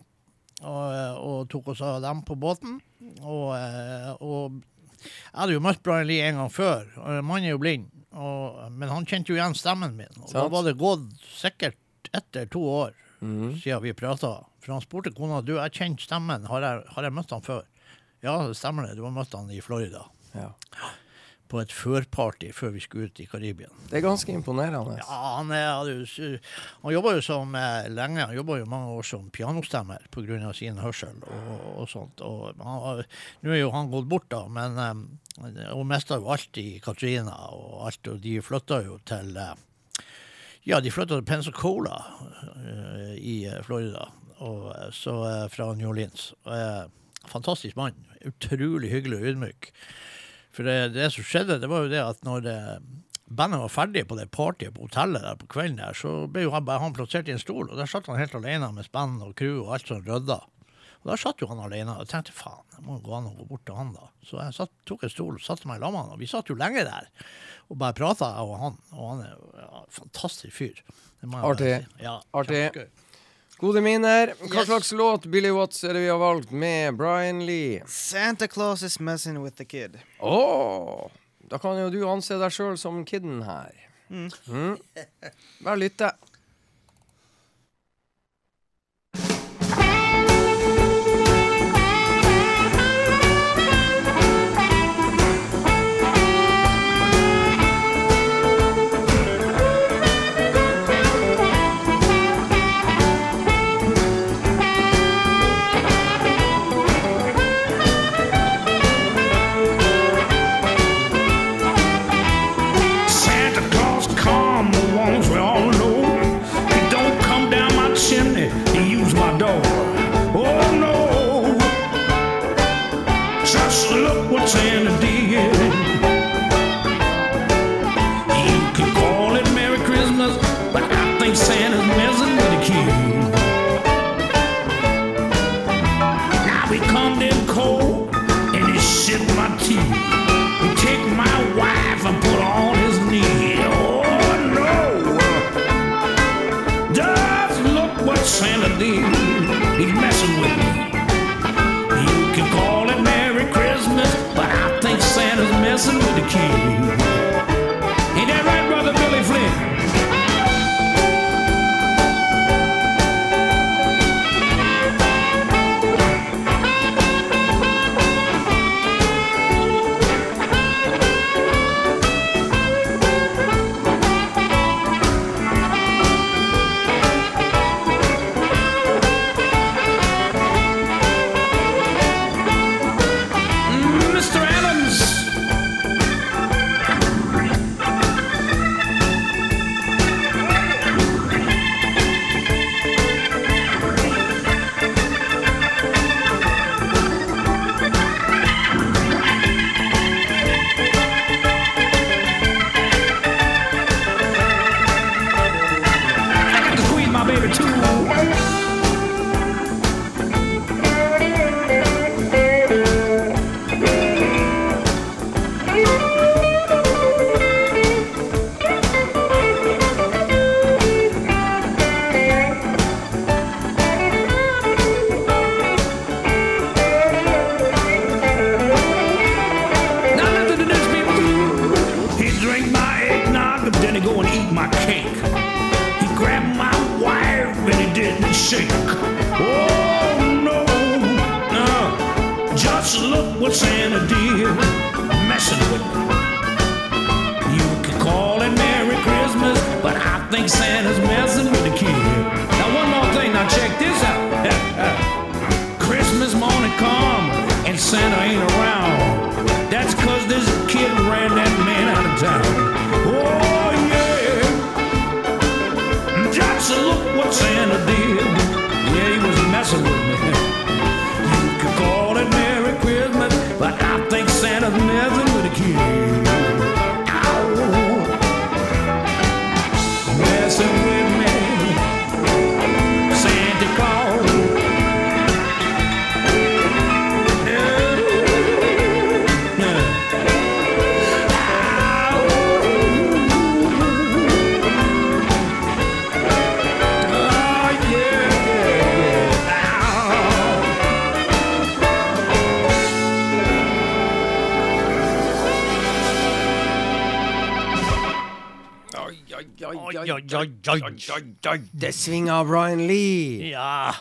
S2: Og, eh, og tok oss av dem på båten. Og, eh, og jeg hadde jo møtt Brian Lee en gang før. Mannen er jo blind, og, men han kjente jo igjen stemmen min. Og da var det gått sikkert etter to år
S1: mm.
S2: siden vi prata. For han spurte kona du, jeg kjente stemmen. Har jeg, har jeg møtt han før? Ja, det stemmer det. Du har møtt han i Florida.
S1: Ja.
S2: På et førparty før vi skulle ut i Karibia.
S1: Det er ganske imponerende.
S2: Ja, han, er, han jobba jo som eh, lenge, han jobba jo mange år som pianostemmer pga. sin hørsel og, og sånt. Og han, nå er jo han gått bort, da, men eh, hun mista jo alt i Katrina og alt, og de flytta jo til eh, Ja, de flytta til Pensacola i Florida, og, så fra New Orleans. Fantastisk mann. Utrolig hyggelig og ydmyk. For det, det som skjedde, det var jo det at når eh, bandet var ferdig på det partyet på hotellet der på kvelden der, så ble jo han, han plassert i en stol, og der satt han helt alene med band og crew og alt som rydda. Og Da satt jo han alene, og tenkte faen, det må jo gå an å gå bort til han da. Så jeg satt, tok en stol og satte meg lag med han, og vi satt jo lenge der og bare prata, jeg og han. Og han er ja, en fantastisk fyr. Jeg
S1: Artig.
S2: si. Ja,
S1: Artig. Gode minner. Hva
S3: Yes.
S1: slags låt Billy Watts er det vi har valgt med Brian Lee?
S3: Santa Claus is messing with the kid.
S1: Oh, Da kan jo du anse deg sjøl som kidden her.
S3: Mm.
S1: Mm. Bare lytte. Det svinger Brian Lee.
S2: Ja.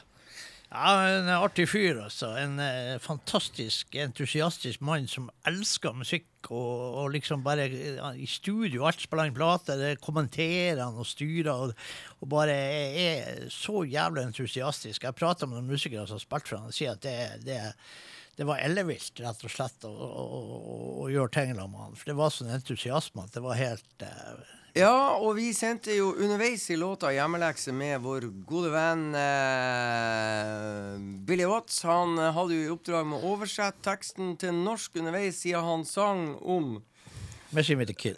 S2: ja, en artig fyr, altså. En eh, fantastisk, entusiastisk mann som elsker musikk og, og liksom bare ja, i studio, alt spiller han plater, det kommenterer han og styrer og, og bare er, så jævlig entusiastisk. Jeg prater med noen musikere som har spilt for han og sier at det, det, det var ellevilt, rett og slett, å, å, å, å gjøre ting sammen med han. For det var sånn entusiasme at det var helt eh,
S1: Ja, og vi sendte jo underveis i låta hjemmelekse med vår gode venn eh, Billy Watts. Han hadde jo i oppdrag med å oversette teksten til norsk underveis, siden han sang om
S2: Machine with a Kid.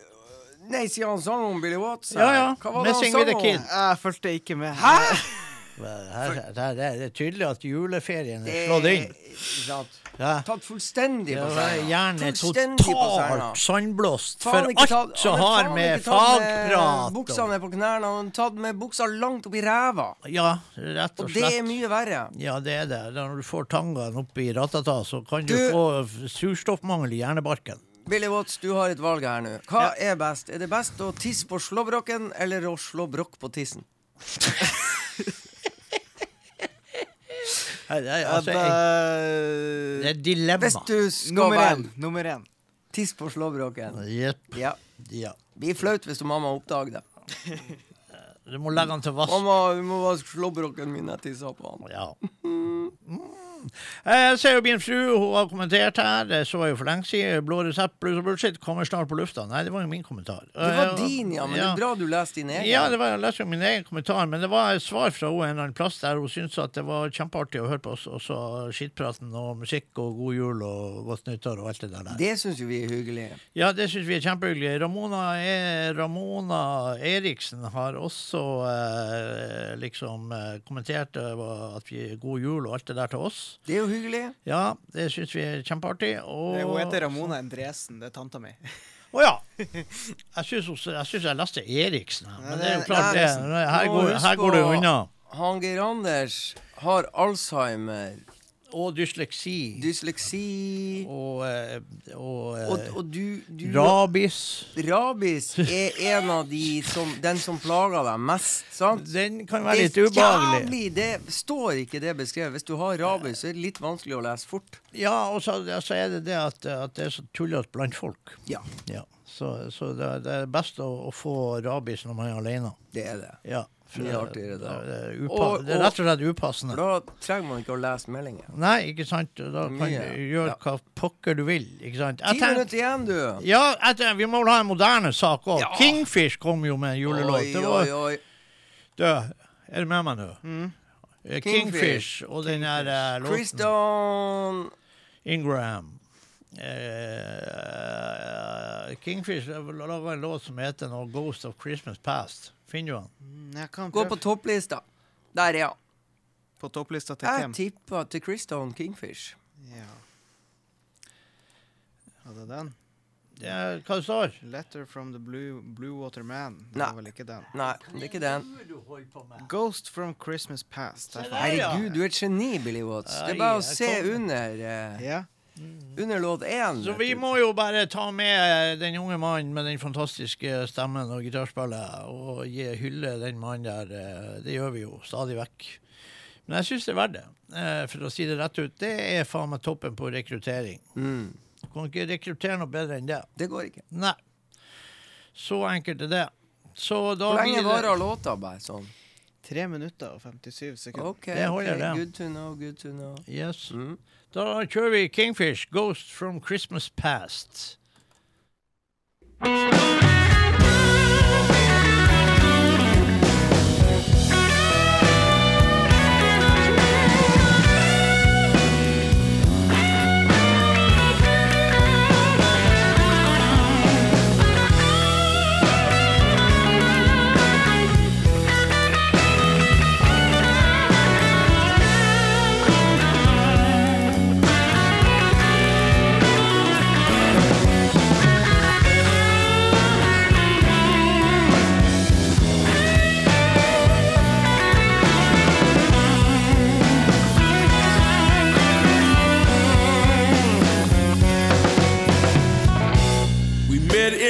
S1: Nei, siden han sang om Billy Watts.
S2: Ja, ja.
S1: Hva var det han sang om?
S3: Jeg fulgte ikke med.
S1: Hæ?! [laughs]
S2: Her, her, det er tydelig at juleferien er slått inn. Ja.
S1: Tatt fullstendig på seg. på senga.
S2: totalt sandblåst for alt som har med fagprat
S1: Buksa ned på knærne. Han har tatt med buksa langt opp i ræva.
S2: Ja, rett og
S1: Og det er mye verre.
S2: Ja, det er det. Når du får tangaen opp i ratata, så kan du,
S1: Du-
S2: få surstoffmangel i hjernebarken.
S1: Billy Watts, du har et valg her nå. Hva er best? Er det best å tisse på slåbroken eller å slå brokk på tissen? [laughs]
S2: Nei, det er,
S3: Ja,
S2: altså, jeg, det er et dilemma.
S1: Hvis du skal være
S3: Nummer én.
S1: tiss på slåbroken
S2: Jepp.
S1: Ja.
S2: Ja.
S1: Blir flaut hvis du mamma oppdager det.
S2: Du må legge den til vask.
S1: Mamma, du må vaske slåbroken min. Jeg tissa på han.
S2: Ja. [laughs] Jeg ser jo min fru, hun har kommentert her. Det så jeg jo for lenge siden. Blå resept, blues og bullshit kommer snart på lufta. Nei, det var jo min kommentar.
S1: Det var
S2: Eh,
S1: din, ja. Men det er bra du leste din egen.
S2: Ja, det var, jeg leste jo min egen kommentar, men det var et svar fra henne en eller annen plass der hun syntes at det var kjempeartig å høre på oss, og så skittpraten og musikk og god jul og godt nyttår og alt det der.
S1: Det syns jo vi er hyggelig.
S2: Ja, det syns vi er kjempehyggelig. Ramona, er, Ramona Eriksen har også eh, liksom eh, kommentert eh, at vi god jul og alt det der til oss.
S1: Det er jo hyggelig.
S2: Ja, det syns vi er kjempeartig. Og
S3: Hun heter Ramona Endresen. Det er tanta mi.
S2: Å ja. Jeg syns jeg, jeg leste Eriksen men det er jo klart det. Her går, her går det unna.
S1: Han Geir Anders har Alzheimer.
S2: Og dysleksi.
S1: Dysleksi.
S2: Og, eh, og, eh,
S1: Og, og du, du
S2: Rabis.
S1: Rabis er en av de som Den som plager deg mest, sant?
S2: Den kan være litt ubehagelig.
S1: Det står ikke det beskrevet. Hvis du har rabis, så er det litt vanskelig å lese fort.
S2: Ja, og så, så er det det at, at det er så tullete blant folk.
S1: Ja.
S2: Ja. Så, så det, det er best å, å få rabis når man er alene.
S1: Det er det.
S2: Ja.
S1: Mye
S2: det-
S1: artigere da.
S2: Det, er upa,
S1: Og-
S2: det er rett og slett upassende.
S1: Da trenger man ikke å lese meldinger.
S2: Nei, ikke sant? Da kan
S1: Mye,
S2: du gjøre hva pokker du vil. Ikke sant?
S1: Ti minutter igjen, du.
S2: Ja, etter, vi må vel ha en moderne sak òg.
S1: Ja.
S2: Kingfish kom jo med en julelåt.
S1: Oi,
S2: var,
S1: oi, oi.
S2: Du, er du med meg nå? Mm. Kingfish,
S1: Kingfish.
S2: og den der eh, låten
S1: Kriston
S2: Ingram. Uh, Kingfish laga en låt som heter noe 'Ghost of Christmas Past'. Finner du han?
S3: Mm, kan
S1: Gå på topplista. Der, ja.
S3: På topplista til
S1: Jeg
S3: hvem?
S1: tippa til Kriston Kingfish.
S3: Ja. Den?
S2: Det er, hva det står?
S3: 'Letter from the Blue, Blue Water Man'. Det
S1: Nei.
S3: var vel ikke den.
S1: Nei, det er ikke den.
S3: 'Ghost from Christmas Past'.
S1: Herregud, du er et geni, Billy Watts. Det er bare å se under. Uh,
S3: Ja.
S1: Under låt én.
S2: Så vi må jo bare ta med den unge mannen med den fantastiske stemmen og gitarspillet, og gi hylle den mannen der. eh, Det gjør vi jo stadig vekk. Men jeg syns det er verdt det. eh, For å si det rett ut, det er faen meg toppen på rekruttering.
S1: Mm.
S2: Du kan ikke rekruttere noe bedre enn det.
S1: Det går ikke.
S2: Nei. Så enkelt er det. Så da
S1: Hvor lenge varer låta, bare sånn?
S3: 3 minutter og 57 sekunder.
S1: OK,
S2: Det holder,
S1: ok,
S2: det.
S1: good to know, good to know.
S2: Yes.
S1: Mm.
S2: Da kjører vi Kingfish, 'Ghost from Christmas Past'.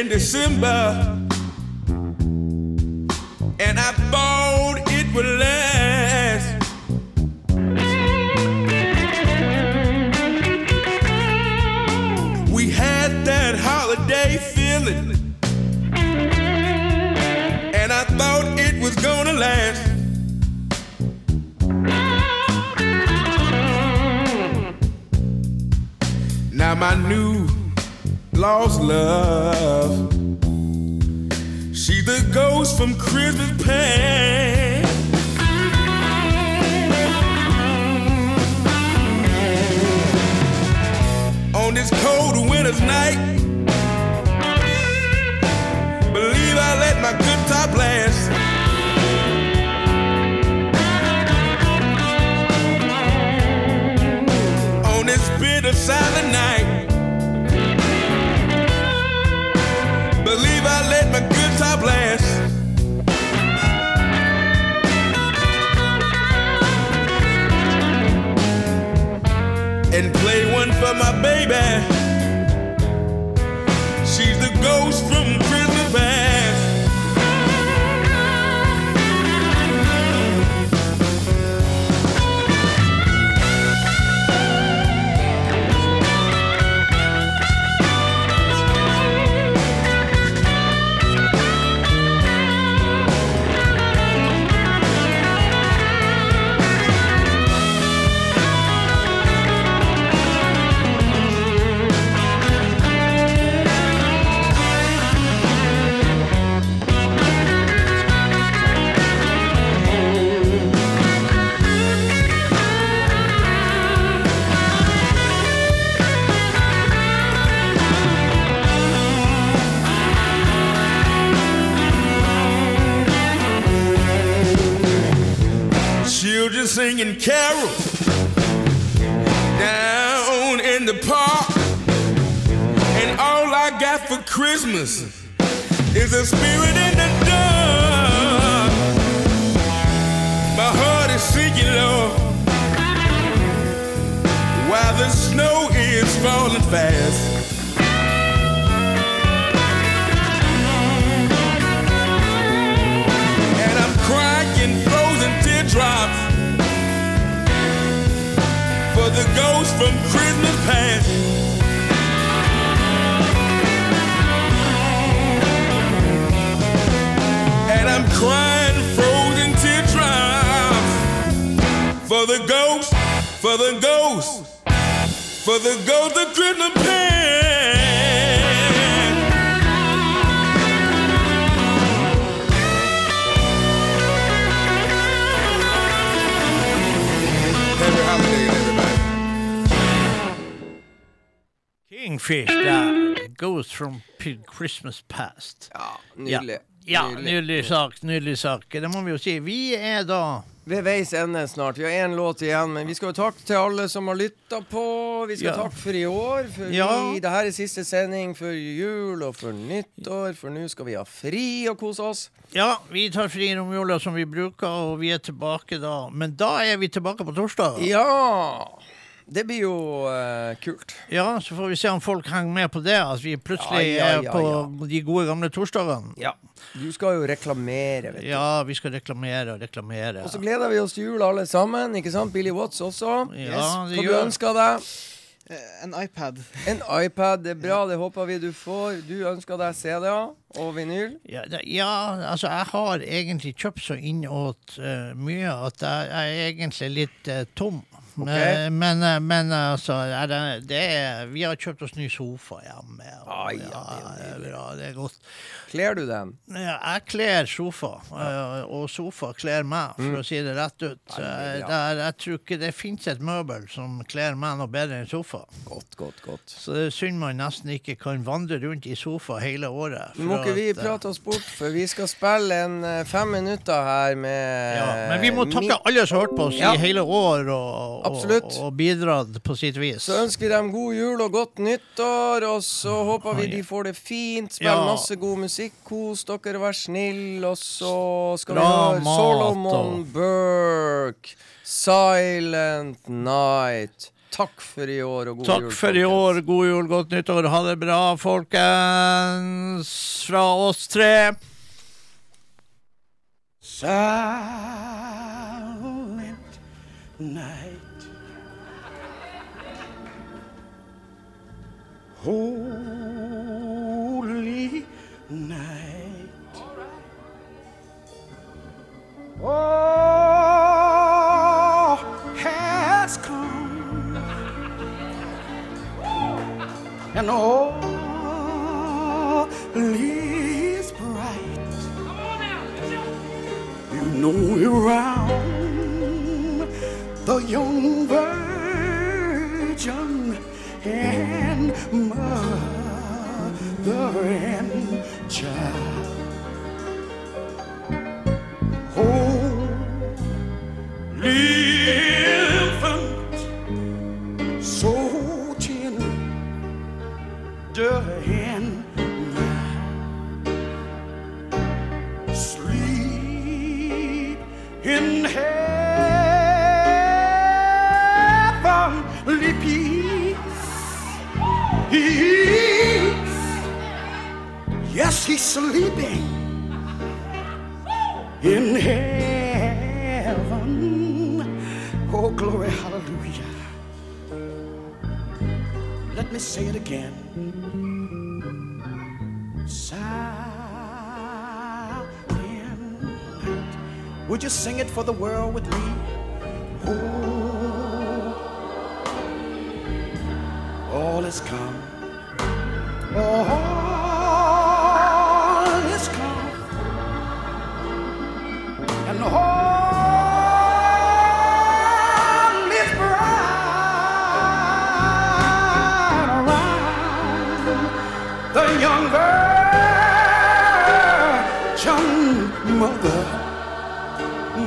S18: In December, and I thought it would last. We had that holiday feeling, and I thought it was gonna last. Now my new lost love. She's the ghost from Christmas past. On this cold winter's night, believe I let my good top last. On this bitter silent night. Believe I let my good top last. And play one for my baby. Children singing carols down in the park. And all I got for Christmas is a spirit in the dark. My heart is sinking low while the snow is falling fast. And the ghost from Christmas past. And I'm crying frozen teardrops for the ghost, for the ghost, for the ghost of Christmas past.
S2: Kingfish der. Goes from Christmas Past.
S1: Ja, nydelig.
S2: Ja,
S1: Nydelig.
S2: nydelig sak. Nydelig sak. Det må vi jo si. Vi er da
S1: Ved veis ende snart. Vi har én låt igjen, men vi skal jo takke til alle som har lytta på. Vi skal
S2: Ja.
S1: takke for i år. For
S2: Ja.
S1: vi, det her er siste sending før jul og for nyttår, for nå skal vi ha fri og kose oss.
S2: Ja, vi tar fri romjula som vi bruker, og vi er tilbake da. Men da er vi tilbake på torsdag.
S1: Ja! Det blir jo uh, kult.
S2: Ja, så får vi se om folk henger med på det. At vi plutselig
S1: Ja, ja,
S2: er
S1: ja,
S2: på de gode gamle torsdagene.
S1: Ja. Du skal jo reklamere, vet du.
S2: Ja, vi skal reklamere og reklamere.
S1: Og så gleder vi oss til jul alle sammen. Ikke sant? Billy Watts også.
S2: Ja, det
S1: Hva du ønsker deg?
S3: Eh, En iPad.
S1: En iPad. Det er bra, det håper vi du får. Du ønsker deg CD-er og vinyl.
S2: Ja, det, ja, altså jeg har egentlig kjøpt så innåt uh, mye at jeg, jeg er egentlig litt uh, tom.
S1: Ok.
S2: Eh, Men, eh, men altså, er det, det er, vi har kjøpt oss ny sofa hjemme. Og,
S1: ah, ja,
S2: det er bra, det er godt.
S1: Kler du den?
S2: Ja, jeg kler sofa, Ja. og sofa kler meg, for
S1: Mm.
S2: å si det rett ut. Ja,
S1: det.
S2: Der, jeg tror ikke det finnes et møbel som kler meg noe bedre enn sofa.
S1: Godt, godt, godt.
S2: Så det er synd man nesten ikke kan vandre rundt i sofa hele året.
S1: Nå må ikke vi
S2: at, eh,
S1: prate oss bort, for vi skal spille en eh, fem minutter her med
S2: Ja, men vi må takke alle som har hørt på oss i hele år og. Og, og bidratt på sitt vis.
S1: Så ønsker vi dem god jul og godt nyttår, og så håper vi de får det fint. Spill
S2: Ja.
S1: masse god musikk, kos dere, vær snill, og så skal
S2: Bra
S1: vi høre Solomon
S2: og-
S1: Burke, Silent Night. Takk for i år, og god jul.
S2: Takk for i år, god jul, godt nyttår, ha det bra, folkens. Fra oss tre.
S7: Silent night. Holy night. All has come and all is bright. You know around the young virgin and mother and child. Holy infant, so tender and mild. Sleep in heavenly peace. Peace. Yes, he's sleeping in heaven. Oh, glory, hallelujah. Let me say it again. Silent. Would you sing it for the world with me? Oh, all is come. All is come. And all is bright around the young virgin mother,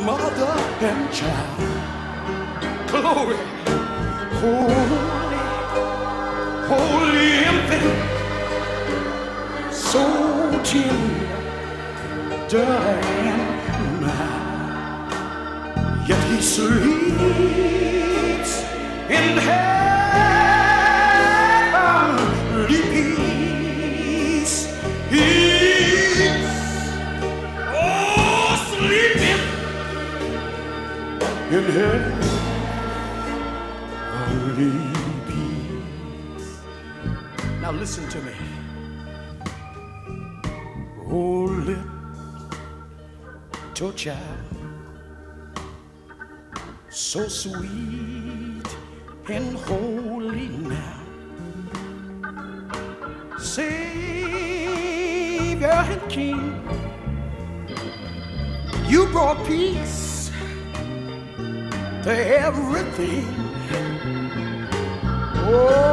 S7: mother and child. Glory, infant, so tender and mild. Yet he sleeps in heavenly peace. He's oh sleeping in heavenly Now listen to me. Oh, little child so sweet and holy now. Savior and King, you brought peace to everything. Oh,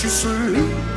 S7: You sleep